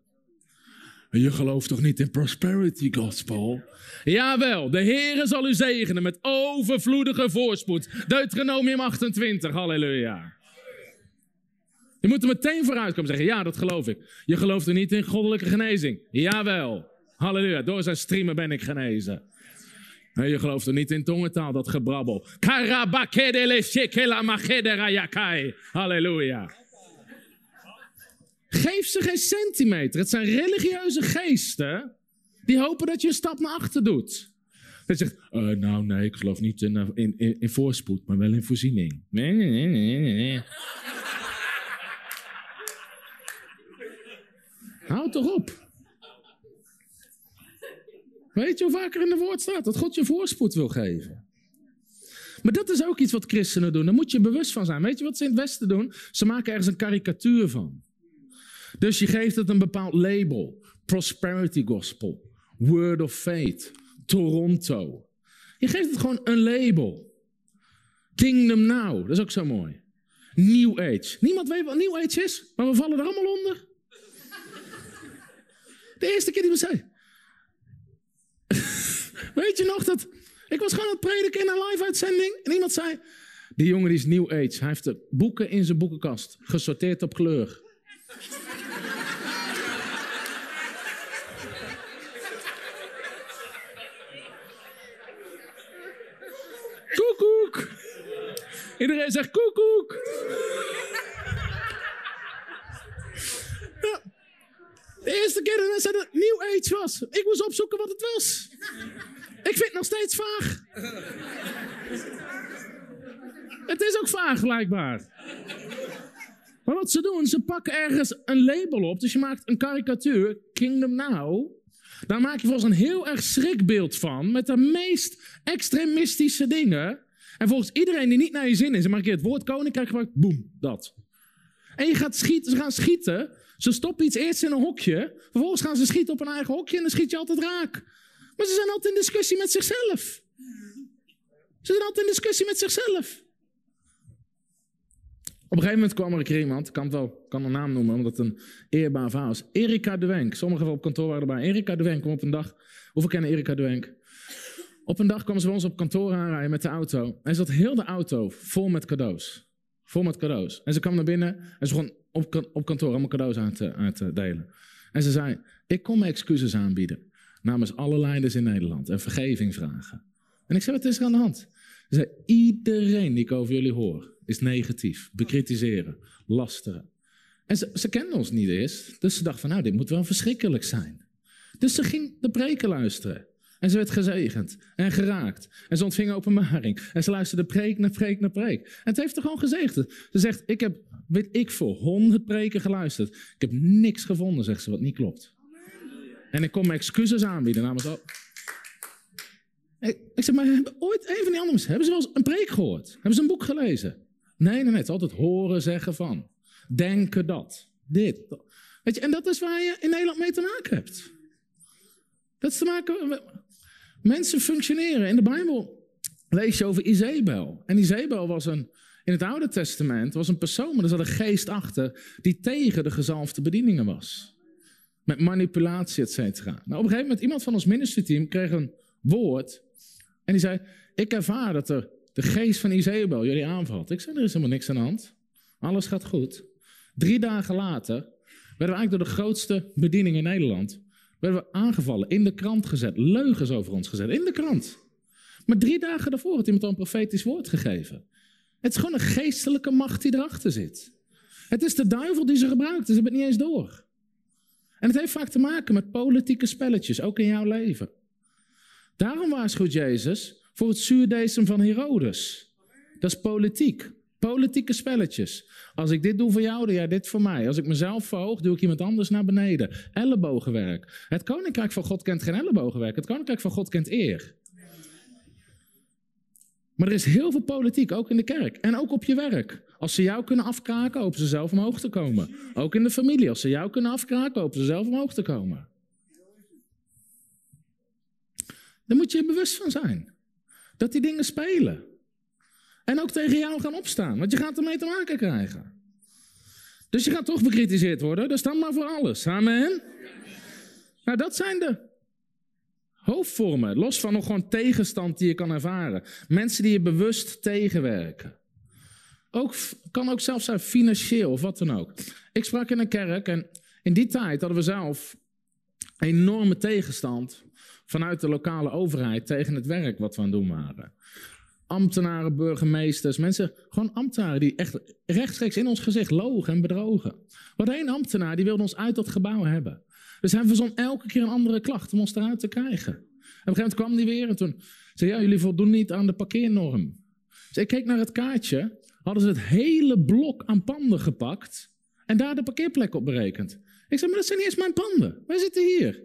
Je gelooft toch niet in prosperity gospel? Jawel, de Heer zal u zegenen met overvloedige voorspoed. Deuteronomium 28, halleluja. Je moet er meteen vooruit komen zeggen, ja, dat geloof ik. Je gelooft er niet in goddelijke genezing? Jawel, halleluja, door zijn streamen ben ik genezen. Nee, je gelooft er niet in tongentaal, dat gebrabbel. Halleluja. Geef ze geen centimeter. Het zijn religieuze geesten die hopen dat je een stap naar achter doet. Je zegt, uh, nou nee, ik geloof niet in, in, in, in, voorspoed, maar wel in voorziening. Nee, nee, nee, nee, nee. Houd toch op. Weet je hoe vaker in de woord staat dat God je voorspoed wil geven? Maar dat is ook iets wat christenen doen. Daar moet je bewust van zijn. Weet je wat ze in het Westen doen? Ze maken ergens een karikatuur van. Dus je geeft het een bepaald label. Prosperity Gospel. Word of Faith. Toronto. Je geeft het gewoon een label. Kingdom Now. Dat is ook zo mooi. New Age. Niemand weet wat New Age is, maar we vallen er allemaal onder. [LAUGHS] De eerste keer die we zei. [LAUGHS] Weet je nog dat... Ik was gewoon aan het prediken in een live-uitzending. En iemand zei... Die jongen is New Age. Hij heeft de boeken in zijn boekenkast. Gesorteerd op kleur. Koekoek. Iedereen zegt koekoek. De eerste keer dat het New Age was. Ik moest opzoeken wat het was. Ik vind het nog steeds vaag. Het is ook vaag, blijkbaar. Maar wat ze doen, ze pakken ergens een label op. Dus je maakt een karikatuur, Kingdom Now. Daar maak je volgens een heel erg schrikbeeld van. Met de meest extremistische dingen. En volgens iedereen die niet naar je zin is, en maak je het woord koninkrijk gebruikt, boem, dat. En je gaat schieten, ze gaan schieten. Ze stoppen iets eerst in een hokje. Vervolgens gaan ze schieten op een eigen hokje en dan schiet je altijd raak. Maar ze zijn altijd in discussie met zichzelf. Ze zijn altijd in discussie met zichzelf. Op een gegeven moment kwam er een keer iemand, kan, het wel, kan een naam noemen, omdat het een eerbaar verhaal is. Erika de Wenk. Sommigen op kantoor waren erbij. Erika de Wenk kwam op een dag. Hoeveel kennen Erika de Wenk? Op een dag kwam ze bij ons op kantoor aanrijden met de auto. En had heel de auto vol met cadeaus. Vol met cadeaus. En ze kwam naar binnen en ze begon op, op kantoor allemaal cadeaus aan te, delen. En ze zei, ik kom me excuses aanbieden namens alle leiders in Nederland en vergeving vragen. En ik zei, wat is er aan de hand? Ze zei, iedereen die ik over jullie hoor, is negatief, bekritiseren, lasteren. En ze, ze kenden ons niet eens, dus ze dacht van, nou, dit moet wel verschrikkelijk zijn. Dus ze ging de preken luisteren. En ze werd gezegend en geraakt. En ze ontving openbaring. En ze luisterde preek naar preek naar preek. En het heeft er gewoon gezegend. Ze zegt, ik heb, weet ik voor, honderd preken geluisterd. Ik heb niks gevonden, zegt ze, wat niet klopt. En ik kom me excuses aanbieden namens... al. Ik, ik zeg, maar hebben ooit, een van die anderen, hebben ze wel eens een preek gehoord? Hebben ze een boek gelezen? Nee, nee, nee, het is altijd horen zeggen van. Denken dat. Dit. Weet je, en dat is waar je in Nederland mee te maken hebt. Dat is te maken... Mensen functioneren. In de Bijbel lees je over Isabel. En Isabel was een, in het Oude Testament, was een persoon, maar er zat een geest achter, die tegen de gezalfde bedieningen was. Met manipulatie, et cetera. Nou, op een gegeven moment, iemand van ons ministerteam kreeg een woord. En die zei, ik ervaar dat er de geest van Isabel jullie aanvalt. Ik zei, er is helemaal niks aan de hand. Alles gaat goed. Drie dagen later werden we eigenlijk door de grootste bediening in Nederland werden we aangevallen, in de krant gezet, leugens over ons gezet, in de krant. Maar drie dagen daarvoor had iemand al een profetisch woord gegeven. Het is gewoon een geestelijke macht die erachter zit. Het is de duivel die ze gebruikt, ze hebben het niet eens door. En het heeft vaak te maken met politieke spelletjes, ook in jouw leven. Daarom waarschuwt Jezus voor het zuurdesem van Herodes. Dat is politiek. Politieke spelletjes. Als ik dit doe voor jou, doe jij dit voor mij. Als ik mezelf verhoog, doe ik iemand anders naar beneden. Ellebogenwerk. Het koninkrijk van God kent geen ellebogenwerk. Het koninkrijk van God kent eer. Maar er is heel veel politiek, ook in de kerk. En ook op je werk. Als ze jou kunnen afkraken, hopen ze zelf omhoog te komen. Ook in de familie. Als ze jou kunnen afkraken, hopen ze zelf omhoog te komen. Daar moet je je bewust van zijn. Dat die dingen spelen. En ook tegen jou gaan opstaan, want je gaat ermee te maken krijgen. Dus je gaat toch bekritiseerd worden, dus dan maar voor alles. Amen. Nou, dat zijn de hoofdvormen. Los van nog gewoon tegenstand die je kan ervaren. Mensen die je bewust tegenwerken. Ook, kan ook zelfs zijn financieel of wat dan ook. Ik sprak in een kerk en in die tijd hadden we zelf enorme tegenstand vanuit de lokale overheid tegen het werk wat we aan het doen waren. Ambtenaren, burgemeesters, mensen, gewoon ambtenaren die echt rechtstreeks in ons gezicht logen en bedrogen. Hadden één ambtenaar die wilde ons uit dat gebouw hebben. Dus hij verzon elke keer een andere klacht om ons eruit te krijgen. En op een gegeven moment kwam hij weer en toen zei ja, jullie voldoen niet aan de parkeernorm. Dus ik keek naar het kaartje, hadden ze het hele blok aan panden gepakt en daar de parkeerplek op berekend. Ik zei, maar dat zijn niet eens mijn panden. Wij zitten hier.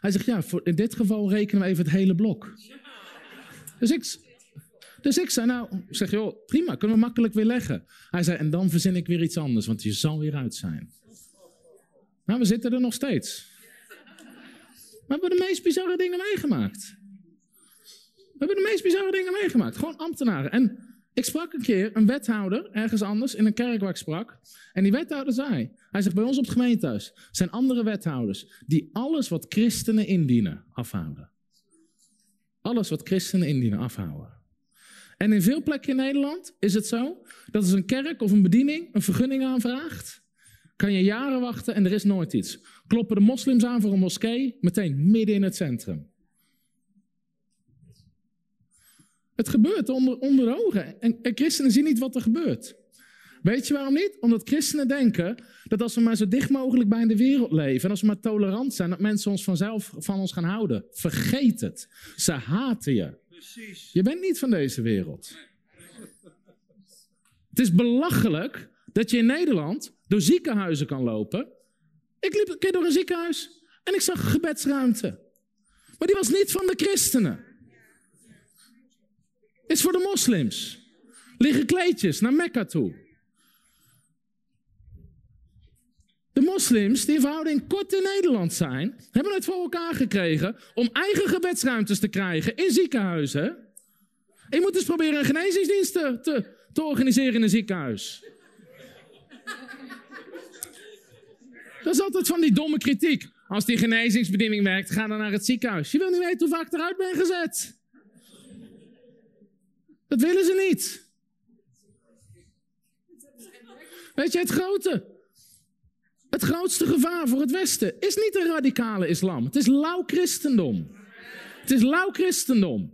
Hij zegt, ja, voor, in dit geval rekenen we even het hele blok. Dus ik, dus ik zei, nou, zeg, joh, prima, kunnen we makkelijk weer leggen. Hij zei, en dan verzin ik weer iets anders, want je zal weer uit zijn. Nou, we zitten er nog steeds. We hebben de meest bizarre dingen meegemaakt. We hebben de meest bizarre dingen meegemaakt. Gewoon ambtenaren. En ik sprak een keer een wethouder ergens anders in een kerk waar ik sprak. En die wethouder zei: Hij zegt bij ons op het gemeentehuis zijn andere wethouders die alles wat christenen indienen afhouden. Alles wat christenen indienen afhouden. En in veel plekken in Nederland is het zo dat als een kerk of een bediening een vergunning aanvraagt, kan je jaren wachten en er is nooit iets. Kloppen de moslims aan voor een moskee, meteen midden in het centrum. Het gebeurt onder, onder ogen. En, en christenen zien niet wat er gebeurt. Weet je waarom niet? Omdat christenen denken dat als we maar zo dicht mogelijk bij de wereld leven en als we maar tolerant zijn, dat mensen ons vanzelf van ons gaan houden. Vergeet het. Ze haten je. Je bent niet van deze wereld. Het is belachelijk dat je in Nederland door ziekenhuizen kan lopen. Ik liep een keer door een ziekenhuis en ik zag gebedsruimte. Maar die was niet van de christenen. Is voor de moslims. Liggen kleedjes naar Mekka toe. De moslims die in verhouding kort in Nederland zijn, hebben het voor elkaar gekregen om eigen gebedsruimtes te krijgen in ziekenhuizen. Je moet eens proberen een genezingsdienst te, te, te organiseren in een ziekenhuis. Dat is altijd van die domme kritiek. Als die genezingsbediening werkt, ga dan naar het ziekenhuis. Je wil niet weten hoe vaak eruit ben gezet. Dat willen ze niet. Weet je, het grote, het grootste gevaar voor het Westen is niet een radicale islam. Het is lauw christendom. Het is lauw christendom.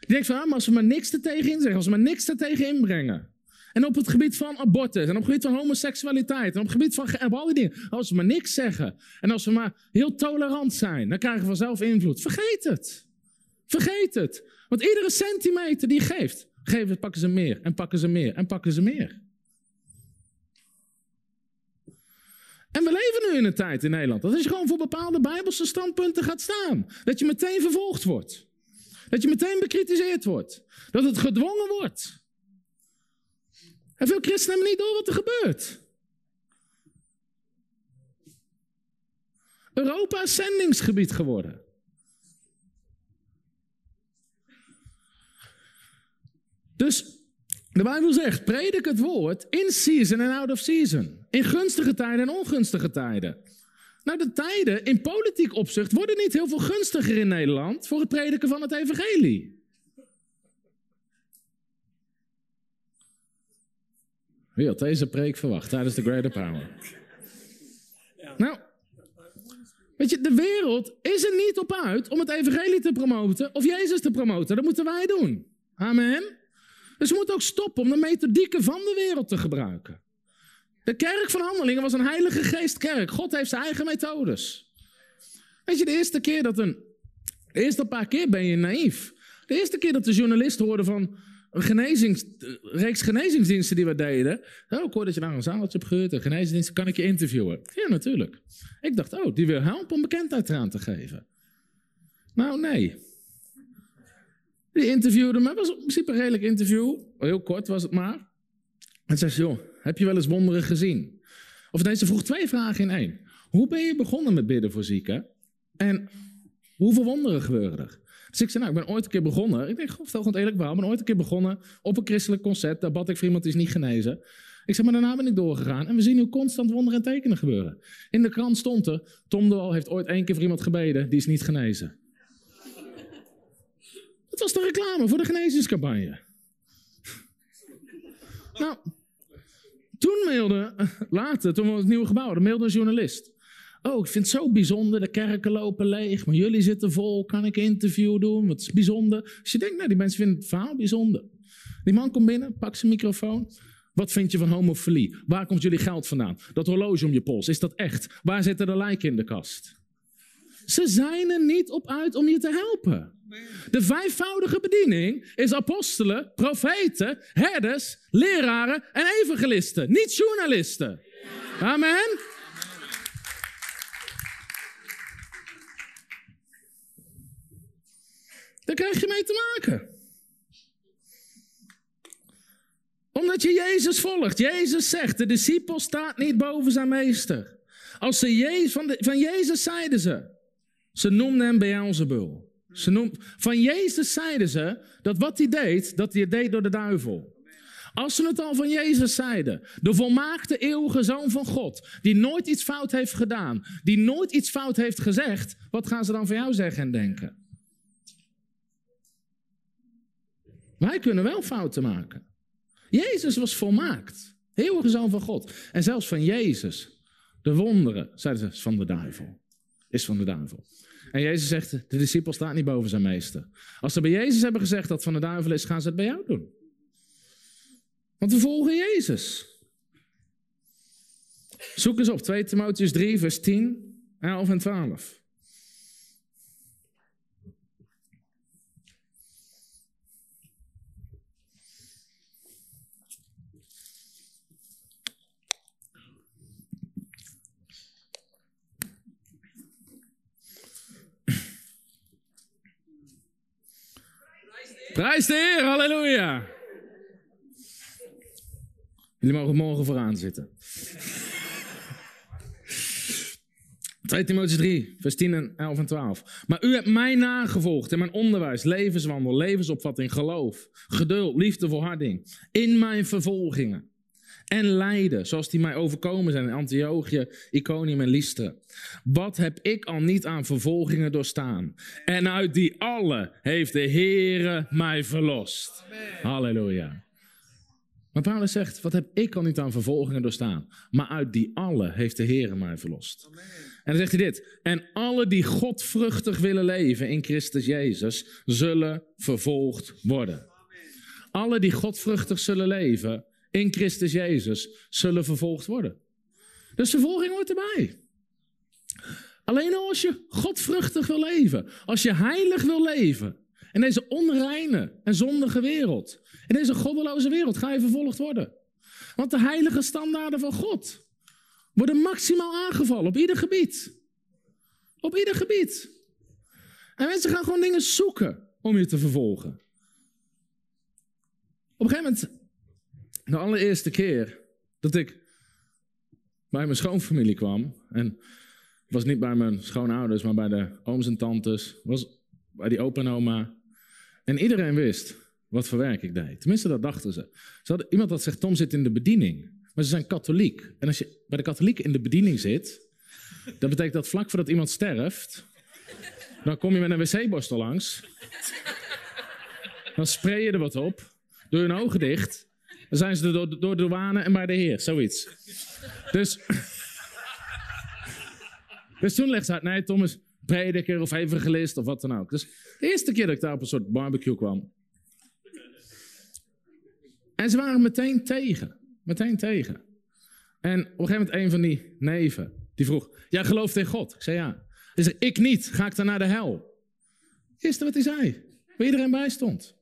Je denkt van, ah, maar als we maar niks er tegen inzeggen, als we maar niks er tegen inbrengen. En op het gebied van abortus, en op het gebied van homoseksualiteit, en op het gebied van al die dingen. Als we maar niks zeggen, en als we maar heel tolerant zijn, dan krijgen we vanzelf invloed. Vergeet het. Vergeet het. Want iedere centimeter die je geeft, geven, pakken ze meer, en pakken ze meer, en pakken ze meer. En we leven nu in een tijd in Nederland dat als je gewoon voor bepaalde bijbelse standpunten gaat staan, dat je meteen vervolgd wordt. Dat je meteen bekritiseerd wordt. Dat het gedwongen wordt. En veel christenen hebben niet door wat er gebeurt. Europa is zendingsgebied geworden. Dus de Bijbel zegt, predik het woord in season en out of season. In gunstige tijden en ongunstige tijden. Nou, de tijden in politiek opzicht worden niet heel veel gunstiger in Nederland voor het prediken van het evangelie. Wie had deze preek verwacht tijdens de Greater Power? Nou, weet je, de wereld is er niet op uit om het evangelie te promoten of Jezus te promoten. Dat moeten wij doen. Amen. Dus we moeten ook stoppen om de methodieken van de wereld te gebruiken. De kerk van handelingen was een heilige geestkerk. God heeft zijn eigen methodes. Weet je, de eerste keer dat een... De eerste paar keer ben je naïef. De eerste keer dat de journalist hoorde van een reeks genezingsdiensten die we deden. Oh, ik hoor dat je naar een zaaltje hebt gehuurd, een genezingsdienst, kan ik je interviewen? Ja, natuurlijk. Ik dacht, oh, die wil helpen om bekendheid eraan te geven. Nou, nee. Die interviewde me, was in principe een redelijk interview. Heel kort was het maar. En zei joh, heb je wel eens wonderen gezien? Of nee, ze vroeg twee vragen in één. Hoe ben je begonnen met bidden voor zieken? En hoeveel wonderen gebeuren er? Dus ik zei, nou, ik ben ooit een keer begonnen. Ik denk, vertel gewoon eerlijk wel. Ik ben ooit een keer begonnen op een christelijk concert. Daar bad ik voor iemand die is niet genezen. Ik zeg, maar daarna ben ik doorgegaan. En we zien nu constant wonderen en tekenen gebeuren. In de krant stond er, Tom de heeft ooit één keer voor iemand gebeden, die is niet genezen. Dat was de reclame voor de genezingscampagne. Nou, toen mailde, [LAUGHS] later, toen we het nieuwe gebouw hadden, mailde een journalist. Oh, ik vind het zo bijzonder, de kerken lopen leeg, maar jullie zitten vol, kan ik een interview doen? Wat is bijzonder? Als je denkt, nou, die mensen vinden het verhaal bijzonder. Die man komt binnen, pakt zijn microfoon. Wat vind je van homofilie? Waar komt jullie geld vandaan? Dat horloge om je pols, is dat echt? Waar zitten de lijken in de kast? Ze zijn er niet op uit om je te helpen. De vijfvoudige bediening is apostelen, profeten, herders, leraren en evangelisten, niet journalisten. Amen. Daar krijg je mee te maken. Omdat je Jezus volgt. Jezus zegt, de discipel staat niet boven zijn meester. Als ze van, van Jezus zeiden ze, ze noemden hem Beelzebul. Ze noemden, van Jezus zeiden ze dat wat hij deed, dat hij het deed door de duivel. Als ze het al van Jezus zeiden, de volmaakte eeuwige zoon van God, die nooit iets fout heeft gedaan, die nooit iets fout heeft gezegd, wat gaan ze dan van jou zeggen en denken? Wij kunnen wel fouten maken. Jezus was volmaakt. Eeuwige zoon van God. En zelfs van Jezus, de wonderen, zeiden ze, van de duivel. Is van de duivel. En Jezus zegt, de discipel staat niet boven zijn meester. Als ze bij Jezus hebben gezegd dat van de duivel is, gaan ze het bij jou doen. Want we volgen Jezus. Zoek eens op 2 Timotheus 3, vers 10, 11 en 12. Prijs de Heer, halleluja. Jullie mogen morgen vooraan zitten. [LAUGHS] 2 Timotheus 3, vers 10 en 11 en 12. Maar u hebt mij nagevolgd in mijn onderwijs, levenswandel, levensopvatting, geloof, geduld, liefde, volharding. In mijn vervolgingen en lijden, zoals die mij overkomen zijn in Antiochië, Iconium en Lystra. Wat heb ik al niet aan vervolgingen doorstaan? En uit die alle heeft de Heere mij verlost. Halleluja. Maar Paulus zegt, wat heb ik al niet aan vervolgingen doorstaan? Maar uit die alle heeft de Heere mij verlost. En dan zegt hij dit. En alle die godvruchtig willen leven in Christus Jezus, zullen vervolgd worden. Alle die godvruchtig zullen leven, in Christus Jezus zullen vervolgd worden. Dus vervolging hoort erbij. Alleen als je godvruchtig wil leven, als je heilig wil leven, in deze onreine en zondige wereld, in deze goddeloze wereld, ga je vervolgd worden. Want de heilige standaarden van God worden maximaal aangevallen op ieder gebied. Op ieder gebied. En mensen gaan gewoon dingen zoeken om je te vervolgen. Op een gegeven moment de allereerste keer dat ik bij mijn schoonfamilie kwam, en was niet bij mijn schoonouders, maar bij de ooms en tantes, was bij die opa en oma. En iedereen wist wat voor werk ik deed. Tenminste, dat dachten ze. ze hadden, iemand had zegt, Tom zit in de bediening. Maar ze zijn katholiek. En als je bij de katholieken in de bediening zit, dan betekent dat vlak voordat iemand sterft, dan kom je met een wc-borstel langs. Dan spray je er wat op, doe je een ogen dicht dan zijn ze door, de douane en bij de Heer, zoiets. Dus, dus toen legde ze uit, nee, Thomas, prediker of evangelist of wat dan ook. Dus de eerste keer dat ik daar op een soort barbecue kwam. En ze waren meteen tegen. Meteen tegen. En op een gegeven moment een van die neven, die vroeg, jij gelooft in God? Ik zei ja. Hij zei, ik niet, ga ik dan naar de hel? Eerste wat hij zei, waar iedereen bij stond.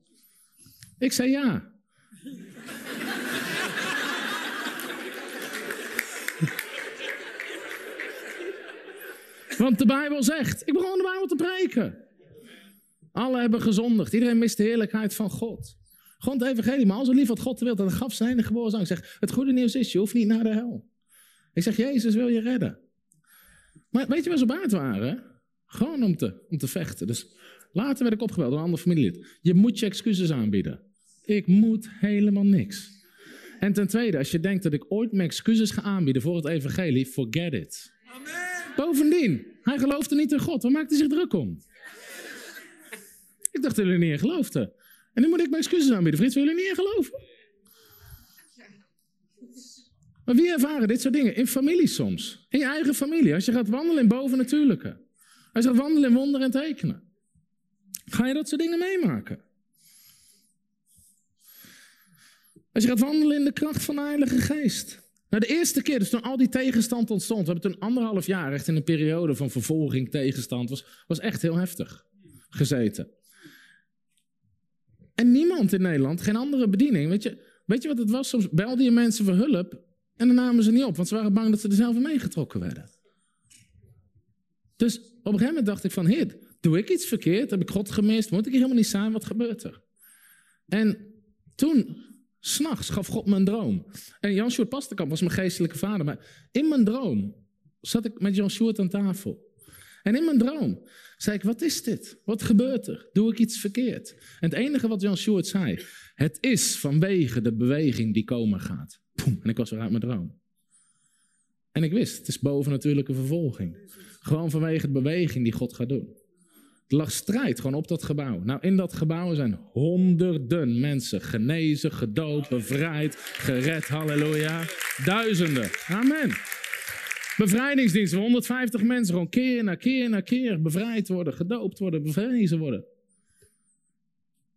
Ik zei ja. [LAUGHS] Want de Bijbel zegt, ik begon de Bijbel te preken. Alle hebben gezondigd. Iedereen mist de heerlijkheid van God. Gewoon het evangelie. Maar als het lief wat God wil, dat gaf zijn geboren zoon. Ik zeg, het goede nieuws is, je hoeft niet naar de hel. Ik zeg, Jezus wil je redden. Maar weet je waar ze baard waren? Gewoon om te, om te vechten. Dus later werd ik opgebeld door een ander familielid. Je moet je excuses aanbieden. Ik moet helemaal niks. En ten tweede, als je denkt dat ik ooit mijn excuses ga aanbieden voor het evangelie, forget it. Amen. Bovendien, hij geloofde niet in God. Waar maakt hij zich druk om? Ik dacht dat jullie niet in geloofden. En nu moet ik mijn excuses aanbieden. Frits, willen jullie niet in geloven? Maar wie ervaren dit soort dingen? In familie soms. In je eigen familie. Als je gaat wandelen in bovennatuurlijke. Als je gaat wandelen in wonderen en tekenen. Ga je dat soort dingen meemaken? Als je gaat wandelen in de kracht van de Heilige Geest. Nou, de eerste keer, dus toen al die tegenstand ontstond, we hebben toen anderhalf jaar echt in een periode van vervolging, tegenstand, was, was echt heel heftig gezeten. En niemand in Nederland, geen andere bediening. Weet je, weet je wat het was? Soms belde je mensen voor hulp en dan namen ze niet op, want ze waren bang dat ze er zelf meegetrokken werden. Dus op een gegeven moment dacht ik van, doe ik iets verkeerd? Heb ik God gemist? Moet ik hier helemaal niet zijn? Wat gebeurt er? En toen S'nachts gaf God me een droom. En Jan Sjoerd Pastenkamp was mijn geestelijke vader. Maar in mijn droom zat ik met Jan Sjoerd aan tafel. En in mijn droom zei ik, wat is dit? Wat gebeurt er? Doe ik iets verkeerd? En het enige wat Jan Sjoerd zei, het is vanwege de beweging die komen gaat. Poem, en ik was weer uit mijn droom. En ik wist, het is bovennatuurlijke vervolging. Gewoon vanwege de beweging die God gaat doen. Lag strijd gewoon op dat gebouw. Nou, in dat gebouw zijn honderden mensen genezen, gedoopt, bevrijd, gered. Halleluja. Duizenden. Amen. Bevrijdingsdienst, 150 mensen gewoon keer na keer na keer bevrijd worden, gedoopt worden, bevrezen worden.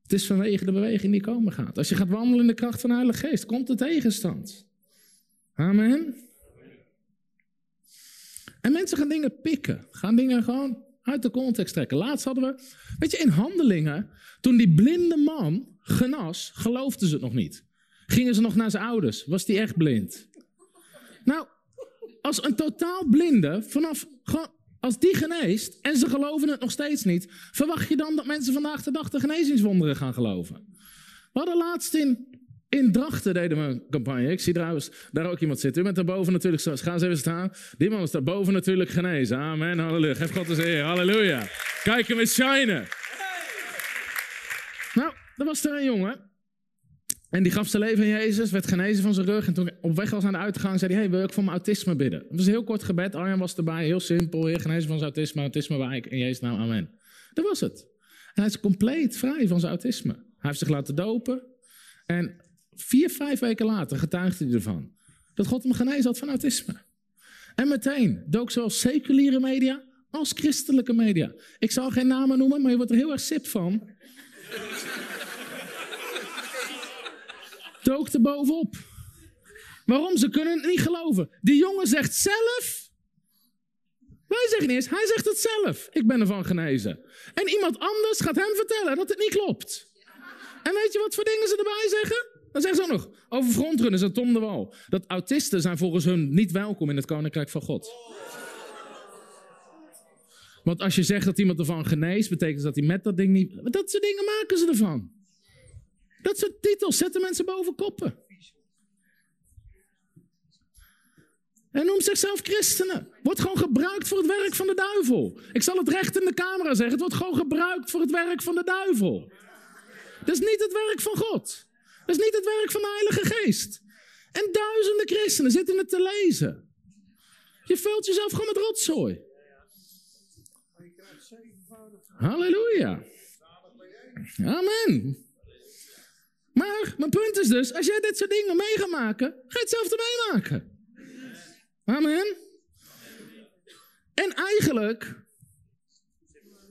Het is vanwege de beweging die komen gaat. Als je gaat wandelen in de kracht van de Heilige Geest, komt de tegenstand. Amen. En mensen gaan dingen pikken, gaan dingen gewoon uit de context trekken. Laatst hadden we, weet je, in handelingen, toen die blinde man genas, geloofden ze het nog niet. Gingen ze nog naar zijn ouders, was die echt blind? Nou, als een totaal blinde, vanaf, als die geneest en ze geloven het nog steeds niet, verwacht je dan dat mensen vandaag de dag de genezingswonderen gaan geloven? We hadden laatst in in Drachten deden we een campagne. Ik zie trouwens daar ook iemand zitten. U bent daarboven natuurlijk, ga eens even staan. Die man is daarboven natuurlijk genezen. Amen, halleluja. Geef God eens eer, halleluja. Kijk hem eens shinen. Nou, er was er een jongen. En die gaf zijn leven aan Jezus, werd genezen van zijn rug. En toen op weg was aan de uitgang, zei hij, hey, wil ik voor mijn autisme bidden? Het was een heel kort gebed. Arjan was erbij, heel simpel. Heer, genezen van zijn autisme, autisme wijk. In Jezus naam, amen. Dat was het. En hij is compleet vrij van zijn autisme. Hij heeft zich laten dopen. En Vier, vijf weken later getuigde hij ervan. Dat God hem genezen had van autisme. En meteen dook zowel seculiere media als christelijke media. Ik zal geen namen noemen, maar je wordt er heel erg sip van. [LAUGHS] dook er bovenop. Waarom? Ze kunnen het niet geloven. Die jongen zegt zelf. Wij zeggen niet hij zegt het zelf. Ik ben ervan genezen. En iemand anders gaat hem vertellen dat het niet klopt. En weet je wat voor dingen ze erbij zeggen? Dan zeggen ze ook nog over frontrunners en Tom de Wal. Dat autisten zijn volgens hun niet welkom in het koninkrijk van God. Want als je zegt dat iemand ervan geneest, betekent dat hij met dat ding niet. Dat soort dingen maken ze ervan. Dat soort titels zetten mensen boven koppen. En noemt zichzelf christenen. Wordt gewoon gebruikt voor het werk van de duivel. Ik zal het recht in de camera zeggen. Het wordt gewoon gebruikt voor het werk van de duivel. Dat is niet het werk van God. Dat is niet het werk van de Heilige Geest. En duizenden christenen zitten het te lezen. Je vult jezelf gewoon met rotzooi. Halleluja. Amen. Maar mijn punt is dus, als jij dit soort dingen mee gaat maken, ga je hetzelfde meemaken. Amen. En eigenlijk,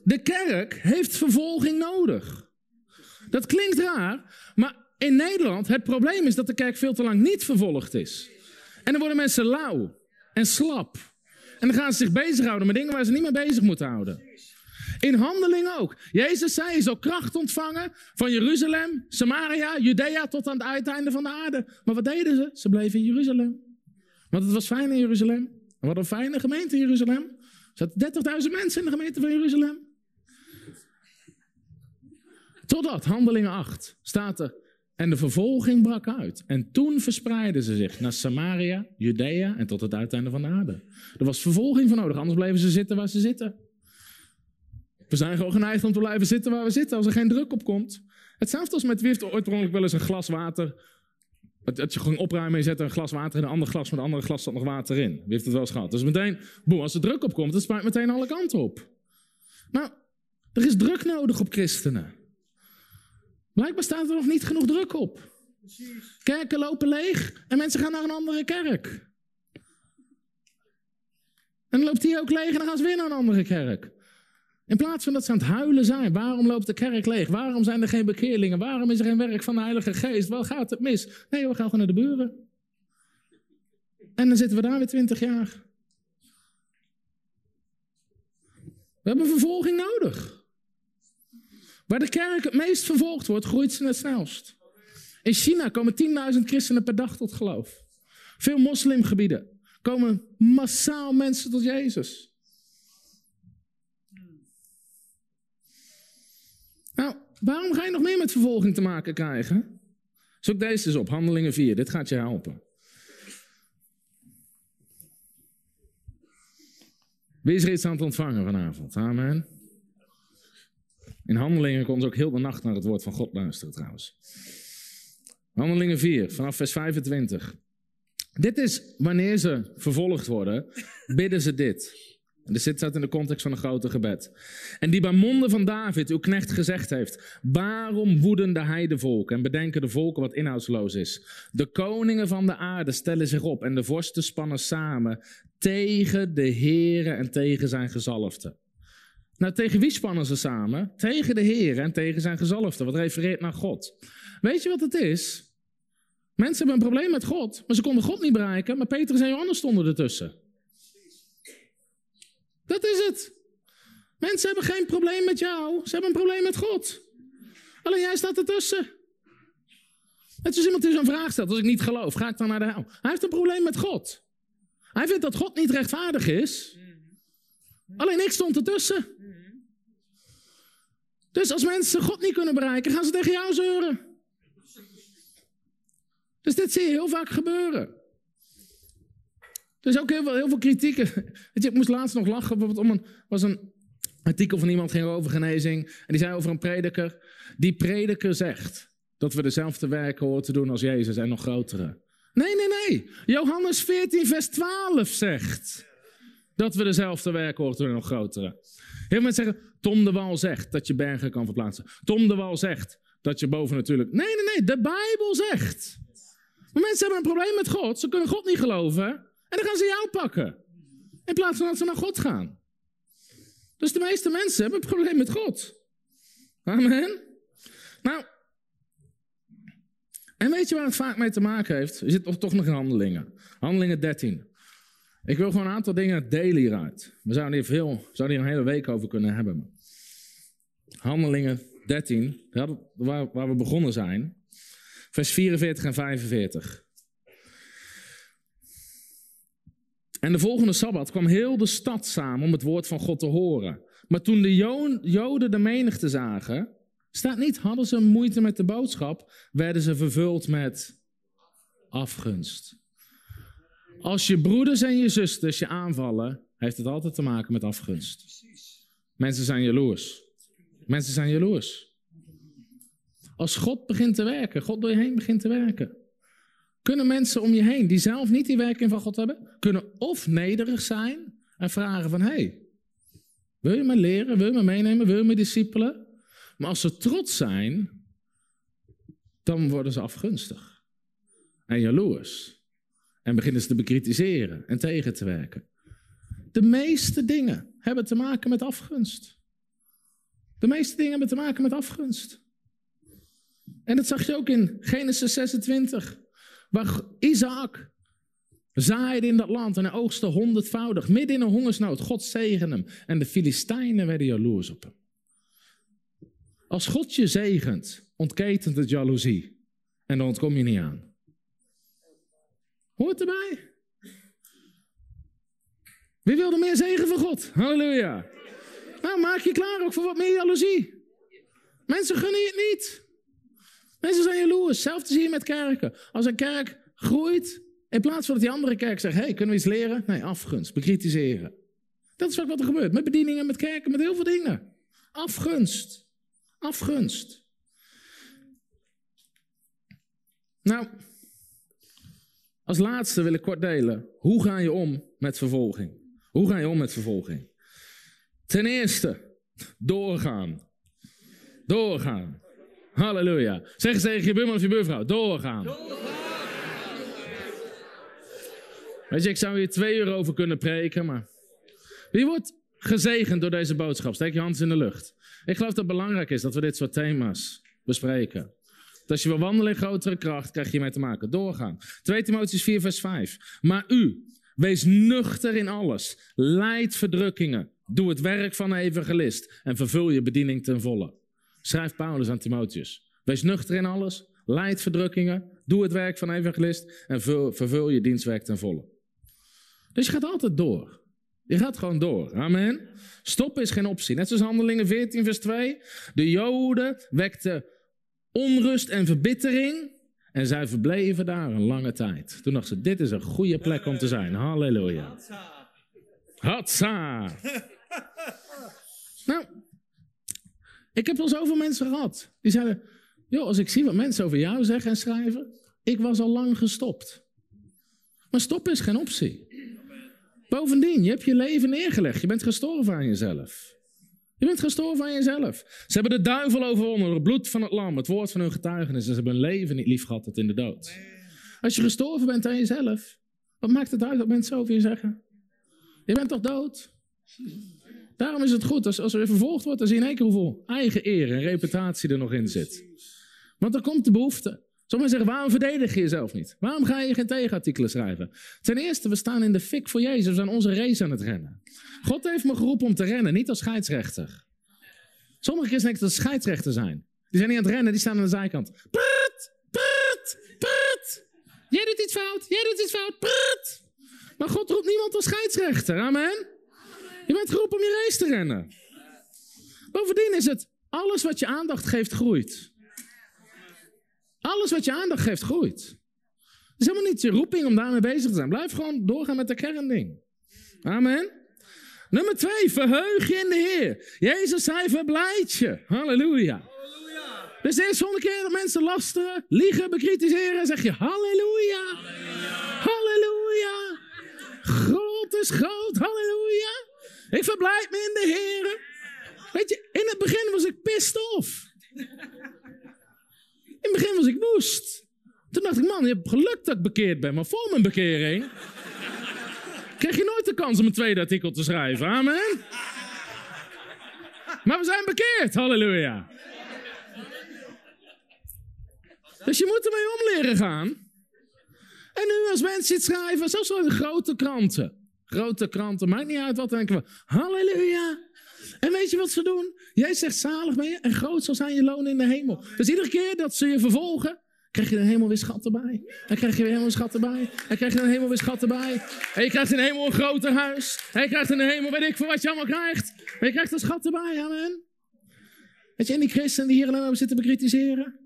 de kerk heeft vervolging nodig. Dat klinkt raar, maar in Nederland, het probleem is dat de kerk veel te lang niet vervolgd is. En dan worden mensen lauw en slap. En dan gaan ze zich bezighouden met dingen waar ze niet mee bezig moeten houden. In handelingen ook. Jezus zei, je zal kracht ontvangen van Jeruzalem, Samaria, Judea tot aan het uiteinde van de aarde. Maar wat deden ze? Ze bleven in Jeruzalem. Want het was fijn in Jeruzalem. Hadden een fijne gemeente in Jeruzalem. Er zaten 30.000 mensen in de gemeente van Jeruzalem. Totdat, handelingen 8, staat er, en de vervolging brak uit. En toen verspreidden ze zich naar Samaria, Judea en tot het uiteinde van de aarde. Er was vervolging voor nodig, anders bleven ze zitten waar ze zitten. We zijn gewoon geneigd om te blijven zitten waar we zitten als er geen druk op komt. Hetzelfde als met wie heeft ooit wel eens een glas water Dat je gewoon opruimen en zet een glas water in, een ander glas met een andere glas zat nog water in. Wie heeft het wel eens gehad? Dus meteen, boem, als er druk op komt, dan spuit meteen alle kanten op. Nou, er is druk nodig op christenen. Blijkbaar staat er nog niet genoeg druk op. Kerken lopen leeg en mensen gaan naar een andere kerk. En dan loopt die ook leeg en dan gaan ze weer naar een andere kerk. In plaats van dat ze aan het huilen zijn, waarom loopt de kerk leeg? Waarom zijn er geen bekeerlingen? Waarom is er geen werk van de Heilige Geest? Wat gaat het mis? Nee, we gaan gewoon naar de buren. En dan zitten we daar weer twintig jaar. We hebben vervolging nodig. Waar de kerk het meest vervolgd wordt, groeit ze het snelst. In China komen 10.000 christenen per dag tot geloof. Veel moslimgebieden komen massaal mensen tot Jezus. Nou, waarom ga je nog meer met vervolging te maken krijgen? Zoek deze eens op, Handelingen 4. Dit gaat je helpen. Wie is er iets aan het ontvangen vanavond? Amen. In Handelingen kon ze ook heel de nacht naar het woord van God luisteren trouwens. Handelingen 4, vanaf vers 25. Dit is wanneer ze vervolgd worden, [LAUGHS] bidden ze dit. En dit staat in de context van een grote gebed. En die bij monden van David, uw knecht, gezegd heeft: Waarom woeden de heidevolken en bedenken de volken wat inhoudsloos is? De koningen van de aarde stellen zich op en de vorsten spannen samen tegen de Heere en tegen zijn gezalfde. Nou, tegen wie spannen ze samen? Tegen de Heer en tegen zijn gezalfde, wat refereert naar God. Weet je wat het is? Mensen hebben een probleem met God, maar ze konden God niet bereiken, maar Petrus en Johannes stonden ertussen. Dat is het. Mensen hebben geen probleem met jou, ze hebben een probleem met God. Alleen jij staat ertussen. Het is iemand die zo'n vraag stelt, als ik niet geloof, ga ik dan naar de hel? Hij heeft een probleem met God. Hij vindt dat God niet rechtvaardig is. Alleen ik stond ertussen. Dus als mensen God niet kunnen bereiken, gaan ze tegen jou zeuren. Dus dit zie je heel vaak gebeuren. Is ook heel veel, heel veel kritiek. [LAUGHS] ik moest laatst nog lachen. Bijvoorbeeld om een, was een artikel van iemand ging over genezing. En die zei over een prediker. Die prediker zegt dat we dezelfde werken horen te doen als Jezus en nog grotere. Nee, nee, nee. Johannes 14, vers 12 zegt dat we dezelfde werken doen en nog grotere. Heel veel mensen zeggen, Tom de Wal zegt dat je bergen kan verplaatsen. Tom de Wal zegt dat je boven natuurlijk... Nee, nee, nee. De Bijbel zegt. Maar mensen hebben een probleem met God. Ze kunnen God niet geloven. En dan gaan ze jou pakken. In plaats van dat ze naar God gaan. Dus de meeste mensen hebben een probleem met God. Amen. Nou, en weet je waar het vaak mee te maken heeft? Je zit toch nog in handelingen. Handelingen 13. Ik wil gewoon een aantal dingen delen hieruit. We zouden hier, veel, zouden hier een hele week over kunnen hebben. Handelingen 13, waar, waar we begonnen zijn. Vers 44 en 45. En de volgende sabbat kwam heel de stad samen om het woord van God te horen. Maar toen de Joden de menigte zagen, staat niet, hadden ze moeite met de boodschap, werden ze vervuld met afgunst. Als je broeders en je zusters je aanvallen, heeft het altijd te maken met afgunst. Mensen zijn jaloers. Mensen zijn jaloers. Als God begint te werken, God door je heen begint te werken, kunnen mensen om je heen die zelf niet die werking van God hebben, kunnen of nederig zijn en vragen van, hey, wil je me leren, wil je me meenemen, wil je me discipelen? Maar als ze trots zijn, dan worden ze afgunstig en jaloers. En beginnen ze te bekritiseren en tegen te werken. De meeste dingen hebben te maken met afgunst. De meeste dingen hebben te maken met afgunst. En dat zag je ook in Genesis 26. Waar Isaac zaaide in dat land en hij oogste honderdvoudig. Midden in een hongersnood. God zegen hem. En de Filistijnen werden jaloers op hem. Als God je zegent, ontketent het jaloezie. En dan ontkom je niet aan. Hoort erbij. Wie wil er meer zegen van God? Halleluja. Nou, maak je klaar ook voor wat meer jaloezie. Mensen gunnen je het niet. Mensen zijn jaloers. Hetzelfde zie je met kerken. Als een kerk groeit, in plaats van dat die andere kerk zegt: hey, kunnen we iets leren? Nee, afgunst, bekritiseren. Dat is ook wat er gebeurt. Met bedieningen, met kerken, met heel veel dingen. Afgunst. Afgunst. Nou, Als laatste wil ik kort delen. Hoe ga je om met vervolging? Hoe ga je om met vervolging? Ten eerste, doorgaan. Doorgaan. Halleluja. Zeg eens tegen je buurman of je buurvrouw, doorgaan. Weet je, ik zou hier twee uur over kunnen preken, maar... Wie wordt gezegend door deze boodschap? Steek je hand in de lucht. Ik geloof dat het belangrijk is dat we dit soort thema's bespreken. Als je wil wandelen in grotere kracht, krijg je hiermee te maken. Doorgaan. 2 Timotheus 4 vers 5. Maar u, wees nuchter in alles. Leid verdrukkingen. Doe het werk van evangelist. En vervul je bediening ten volle. Schrijft Paulus aan Timotheus. Wees nuchter in alles. Leid verdrukkingen. Doe het werk van evangelist. En vervul je dienstwerk ten volle. Dus je gaat altijd door. Je gaat gewoon door. Amen. Stoppen is geen optie. Net zoals Handelingen 14, vers 2. De Joden wekten onrust en verbittering. En zij verbleven daar een lange tijd. Toen dachten ze: dit is een goede plek om te zijn. Halleluja. Hatsa. [LAUGHS] nou, ik heb wel zoveel mensen gehad. Die zeiden: joh, als ik zie wat mensen over jou zeggen en schrijven. Ik was al lang gestopt. Maar stoppen is geen optie. Bovendien, je hebt je leven neergelegd. Je bent gestorven aan jezelf. Je bent gestorven aan jezelf. Ze hebben de duivel overwonnen, het bloed van het lam, het woord van hun getuigenis. En ze hebben hun leven niet lief gehad tot in de dood. Als je gestorven bent aan jezelf, wat maakt het uit wat mensen over je zeggen? Je bent toch dood? Daarom is het goed, als, als er vervolgd wordt, dan zie je in één keer hoeveel eigen eer en reputatie er nog in zit. Want dan komt de behoefte. Sommigen zeggen, waarom verdedig je jezelf niet? Waarom ga je geen tegenartikelen schrijven? Ten eerste, we staan in de fik voor Jezus. We zijn onze race aan het rennen. God heeft me geroepen om te rennen, niet als scheidsrechter. Sommige christenen denken dat scheidsrechter zijn. Die zijn niet aan het rennen, die staan aan de zijkant. Prut, prut, prut. Jij doet iets fout, jij doet iets fout, prut. Maar God roept niemand als scheidsrechter, amen. Je bent geroepen om je race te rennen. Bovendien is het, alles wat je aandacht geeft, groeit. Alles wat je aandacht geeft, groeit. Het is helemaal niet je roeping om daarmee bezig te zijn. Blijf gewoon doorgaan met de kernding. Amen. Nummer twee, verheug je in de Heer. Jezus zei, verblijd je. Halleluja. Dus de eerste honderd keer dat mensen lasteren, liegen, bekritiseren, zeg je halleluja. Halleluja. God is groot, halleluja. Ik verblijd me in de Heer. Weet je, in het begin was ik pissed off. In het begin was ik woest. Toen dacht ik, man, je hebt geluk dat ik bekeerd ben. Maar voor mijn bekering kreeg je nooit de kans om een tweede artikel te schrijven. Amen. Maar we zijn bekeerd, halleluja. Dus je moet ermee om leren gaan. En nu als mensen iets schrijven, zelfs wel de grote kranten. Grote kranten, maakt niet uit wat, denken we, halleluja. En weet je wat ze doen? Jij zegt zalig ben je en groot zal zijn je loon in de hemel. Dus iedere keer dat ze je vervolgen, krijg je een hemel weer schat erbij. En krijg je weer helemaal schat erbij. En krijg je een hemel weer schat erbij. En je krijgt in hemel een groter huis. En je krijgt in de hemel, weet ik voor wat je allemaal krijgt. En je krijgt een schat erbij, amen. Weet je, en die christenen die hier alleen maar zitten bekritiseren.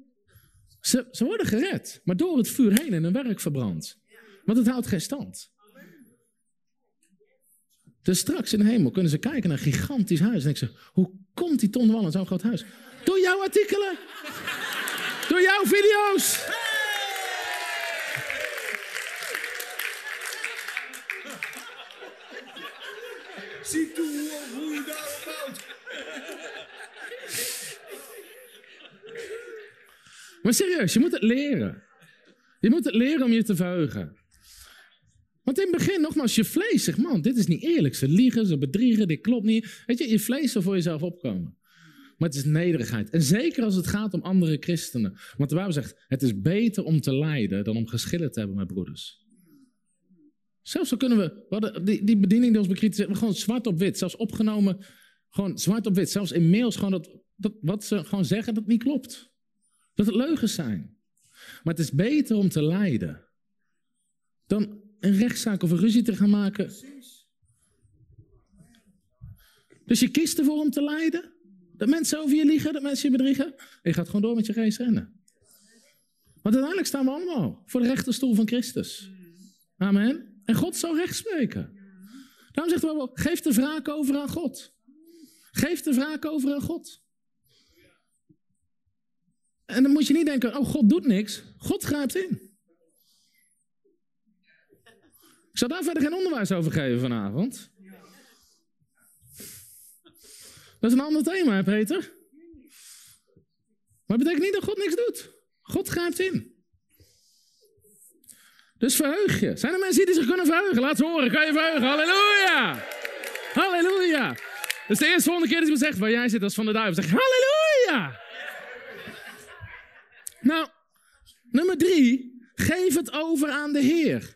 Ze, ze worden gered, maar door het vuur heen en hun werk verbrand. Want het houdt geen stand. Dus straks in de hemel kunnen ze kijken naar een gigantisch huis. En denken ze, hoe komt die Ton Wal in zo'n groot huis? Door jouw artikelen. Door jouw video's. Zie toe hoe je daarop bouwt. Maar serieus, je moet het leren. Je moet het leren om je te verheugen. Want in het begin, nogmaals, je vlees zegt, man, dit is niet eerlijk. Ze liegen, ze bedriegen, dit klopt niet. Weet je, je vlees zal voor jezelf opkomen. Maar het is nederigheid. En zeker als het gaat om andere christenen. Want de Bijbel zegt, het is beter om te lijden dan om geschillen te hebben met broeders. Zelfs zo kunnen we, die, die bediening die ons bekritiseert, gewoon zwart op wit. Zelfs opgenomen, gewoon zwart op wit. Zelfs in mails gewoon dat, dat wat ze gewoon zeggen, dat niet klopt. Dat het leugens zijn. Maar het is beter om te lijden dan een rechtszaak of een ruzie te gaan maken. Dus je kiest ervoor om te lijden. Dat mensen over je liegen, dat mensen je bedriegen. En je gaat gewoon door met je race rennen. Want uiteindelijk staan we allemaal voor de rechterstoel van Christus. Amen. En God zal recht spreken. Daarom zegt de wel: geef de wraak over aan God. Geef de wraak over aan God. En dan moet je niet denken, oh God doet niks. God grijpt in. Ik zal daar verder geen onderwijs over geven vanavond. Dat is een ander thema, hè, Peter? Maar het betekent niet dat God niks doet. God grijpt in. Dus verheug je. Zijn er mensen die zich kunnen verheugen? Laat ze horen. Kan je verheugen? Halleluja! Halleluja! Dat is de eerste volgende keer dat me zegt waar jij zit als van de duivel. Zeg halleluja! Nou, nummer drie. Geef het over aan de Heer.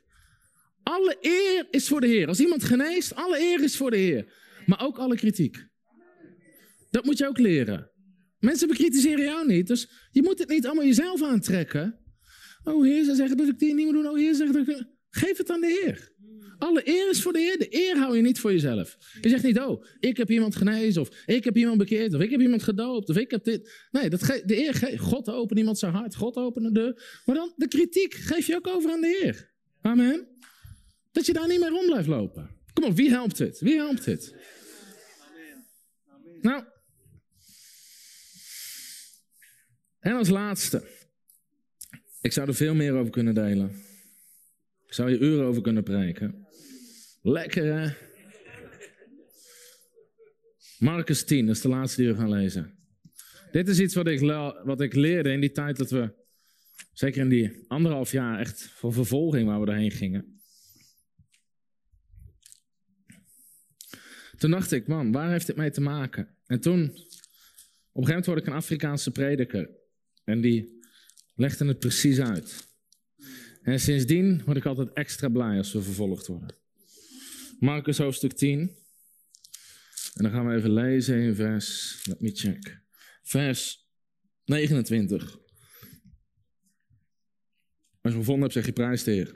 Alle eer is voor de Heer. Als iemand geneest, alle eer is voor de Heer. Maar ook alle kritiek. Dat moet je ook leren. Mensen bekritiseren jou niet, dus je moet het niet allemaal jezelf aantrekken. Oh Heer, ze zeggen dat ik die niet moet doen. Oh Heer, ze zeggen dat ik... Geef het aan de Heer. Alle eer is voor de Heer. De eer hou je niet voor jezelf. Je zegt niet, oh, ik heb iemand genezen, of ik heb iemand bekeerd, of ik heb iemand gedoopt, of ik heb dit. Nee, dat de eer, God opent iemand zijn hart, God opent de deur. Maar dan, de kritiek geef je ook over aan de Heer. Amen. Dat je daar niet meer rond blijft lopen. Kom op, wie helpt dit? Wie helpt dit? Nou. En als laatste. Ik zou er veel meer over kunnen delen. Ik zou je uren over kunnen preken. Lekker hè? Marcus 10, dat is de laatste die we gaan lezen. Dit is iets wat ik, wat ik leerde in die tijd dat we, zeker in die anderhalf jaar, echt voor vervolging waar we doorheen gingen. Toen dacht ik, man, waar heeft dit mee te maken? En toen, op een gegeven moment hoorde ik een Afrikaanse prediker. En die legde het precies uit. En sindsdien word ik altijd extra blij als we vervolgd worden. Marcus hoofdstuk 10. En dan gaan we even lezen in vers, let me check. Vers 29. Als je gevonden hebt, zeg je prijs de Heer.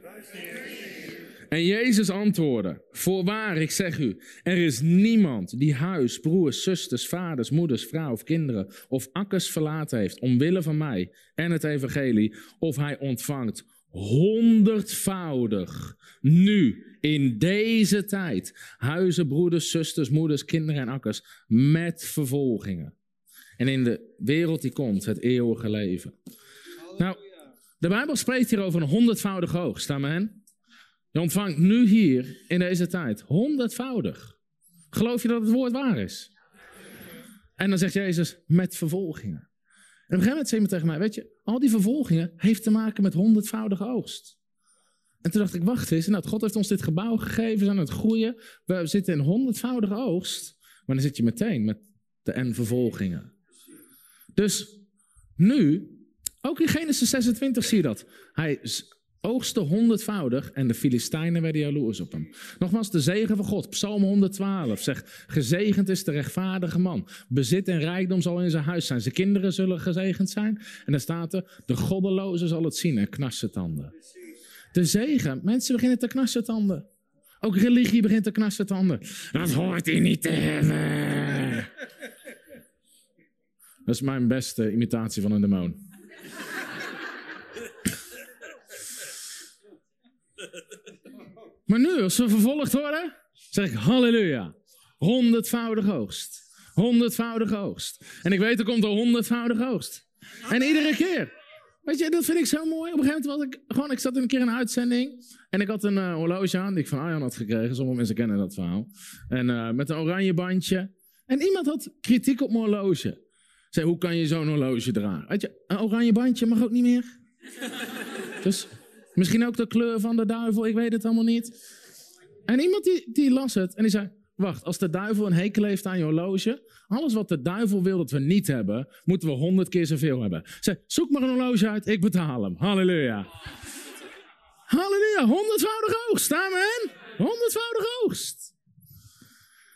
En Jezus antwoordde: Voorwaar, ik zeg u, er is niemand die huis, broers, zusters, vaders, moeders, vrouw of kinderen of akkers verlaten heeft omwille van mij en het evangelie, of hij ontvangt honderdvoudig nu in deze tijd huizen, broeders, zusters, moeders, kinderen en akkers met vervolgingen. En in de wereld die komt, het eeuwige leven. Nou, de Bijbel spreekt hier over een honderdvoudige oogst. Amen. Je ontvangt nu hier in deze tijd honderdvoudig. Geloof je dat het woord waar is? En dan zegt Jezus met vervolgingen. En op een gegeven moment zei iemand tegen mij: Weet je, al die vervolgingen heeft te maken met honderdvoudige oogst. En toen dacht ik: Wacht eens, nou, God heeft ons dit gebouw gegeven, we zijn aan het groeien. We zitten in honderdvoudige oogst. Maar dan zit je meteen met de en vervolgingen. Dus nu, ook in Genesis 26 zie je dat. Hij oogste honderdvoudig en de Filistijnen werden jaloers op hem. Nogmaals, de zegen van God. Psalm 112 zegt, gezegend is de rechtvaardige man. Bezit en rijkdom zal in zijn huis zijn. Zijn kinderen zullen gezegend zijn. En dan staat er, de goddeloze zal het zien en knarsen tanden. De zegen, mensen beginnen te knarsen tanden. Ook religie begint te knarsen tanden. Dat hoort hij niet te hebben. Dat is mijn beste imitatie van een demon. Maar nu, als we vervolgd worden, zeg ik halleluja. Honderdvoudige oogst. Honderdvoudige oogst. En ik weet, er komt een honderdvoudige oogst. En iedere keer. Weet je, dat vind ik zo mooi. Op een gegeven moment was ik gewoon, ik zat een keer in een uitzending. En ik had een uh, horloge aan, die ik van Arjan had gekregen. Sommige mensen kennen dat verhaal. En uh, met een oranje bandje. En iemand had kritiek op mijn horloge. Zei, hoe kan je zo'n horloge dragen? Weet je, een oranje bandje mag ook niet meer. [LAUGHS] dus Misschien ook de kleur van de duivel, ik weet het allemaal niet. En iemand die, die las het en die zei: Wacht, als de duivel een hekel heeft aan je horloge, alles wat de duivel wil dat we niet hebben, moeten we honderd keer zoveel hebben. Zeg, zoek maar een horloge uit, ik betaal hem. Halleluja. Halleluja, honderdvoudige oogst, amen. Honderdvoudige oogst.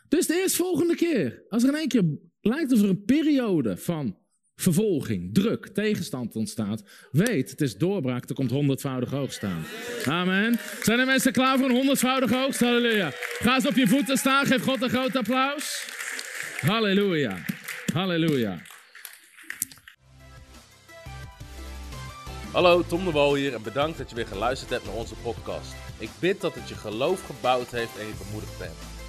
Dus de eerstvolgende keer, als er in één keer lijkt of er een periode van vervolging, druk, tegenstand ontstaat, weet, het is doorbraak, er komt honderdvoudig hoog staan. Amen. Zijn er mensen klaar voor een honderdvoudig hoogst? Halleluja. Ga eens op je voeten staan, geef God een groot applaus. Halleluja. Halleluja. Hallo, Tom de Wol hier en bedankt dat je weer geluisterd hebt naar onze podcast. Ik bid dat het je geloof gebouwd heeft en je bemoedigd bent.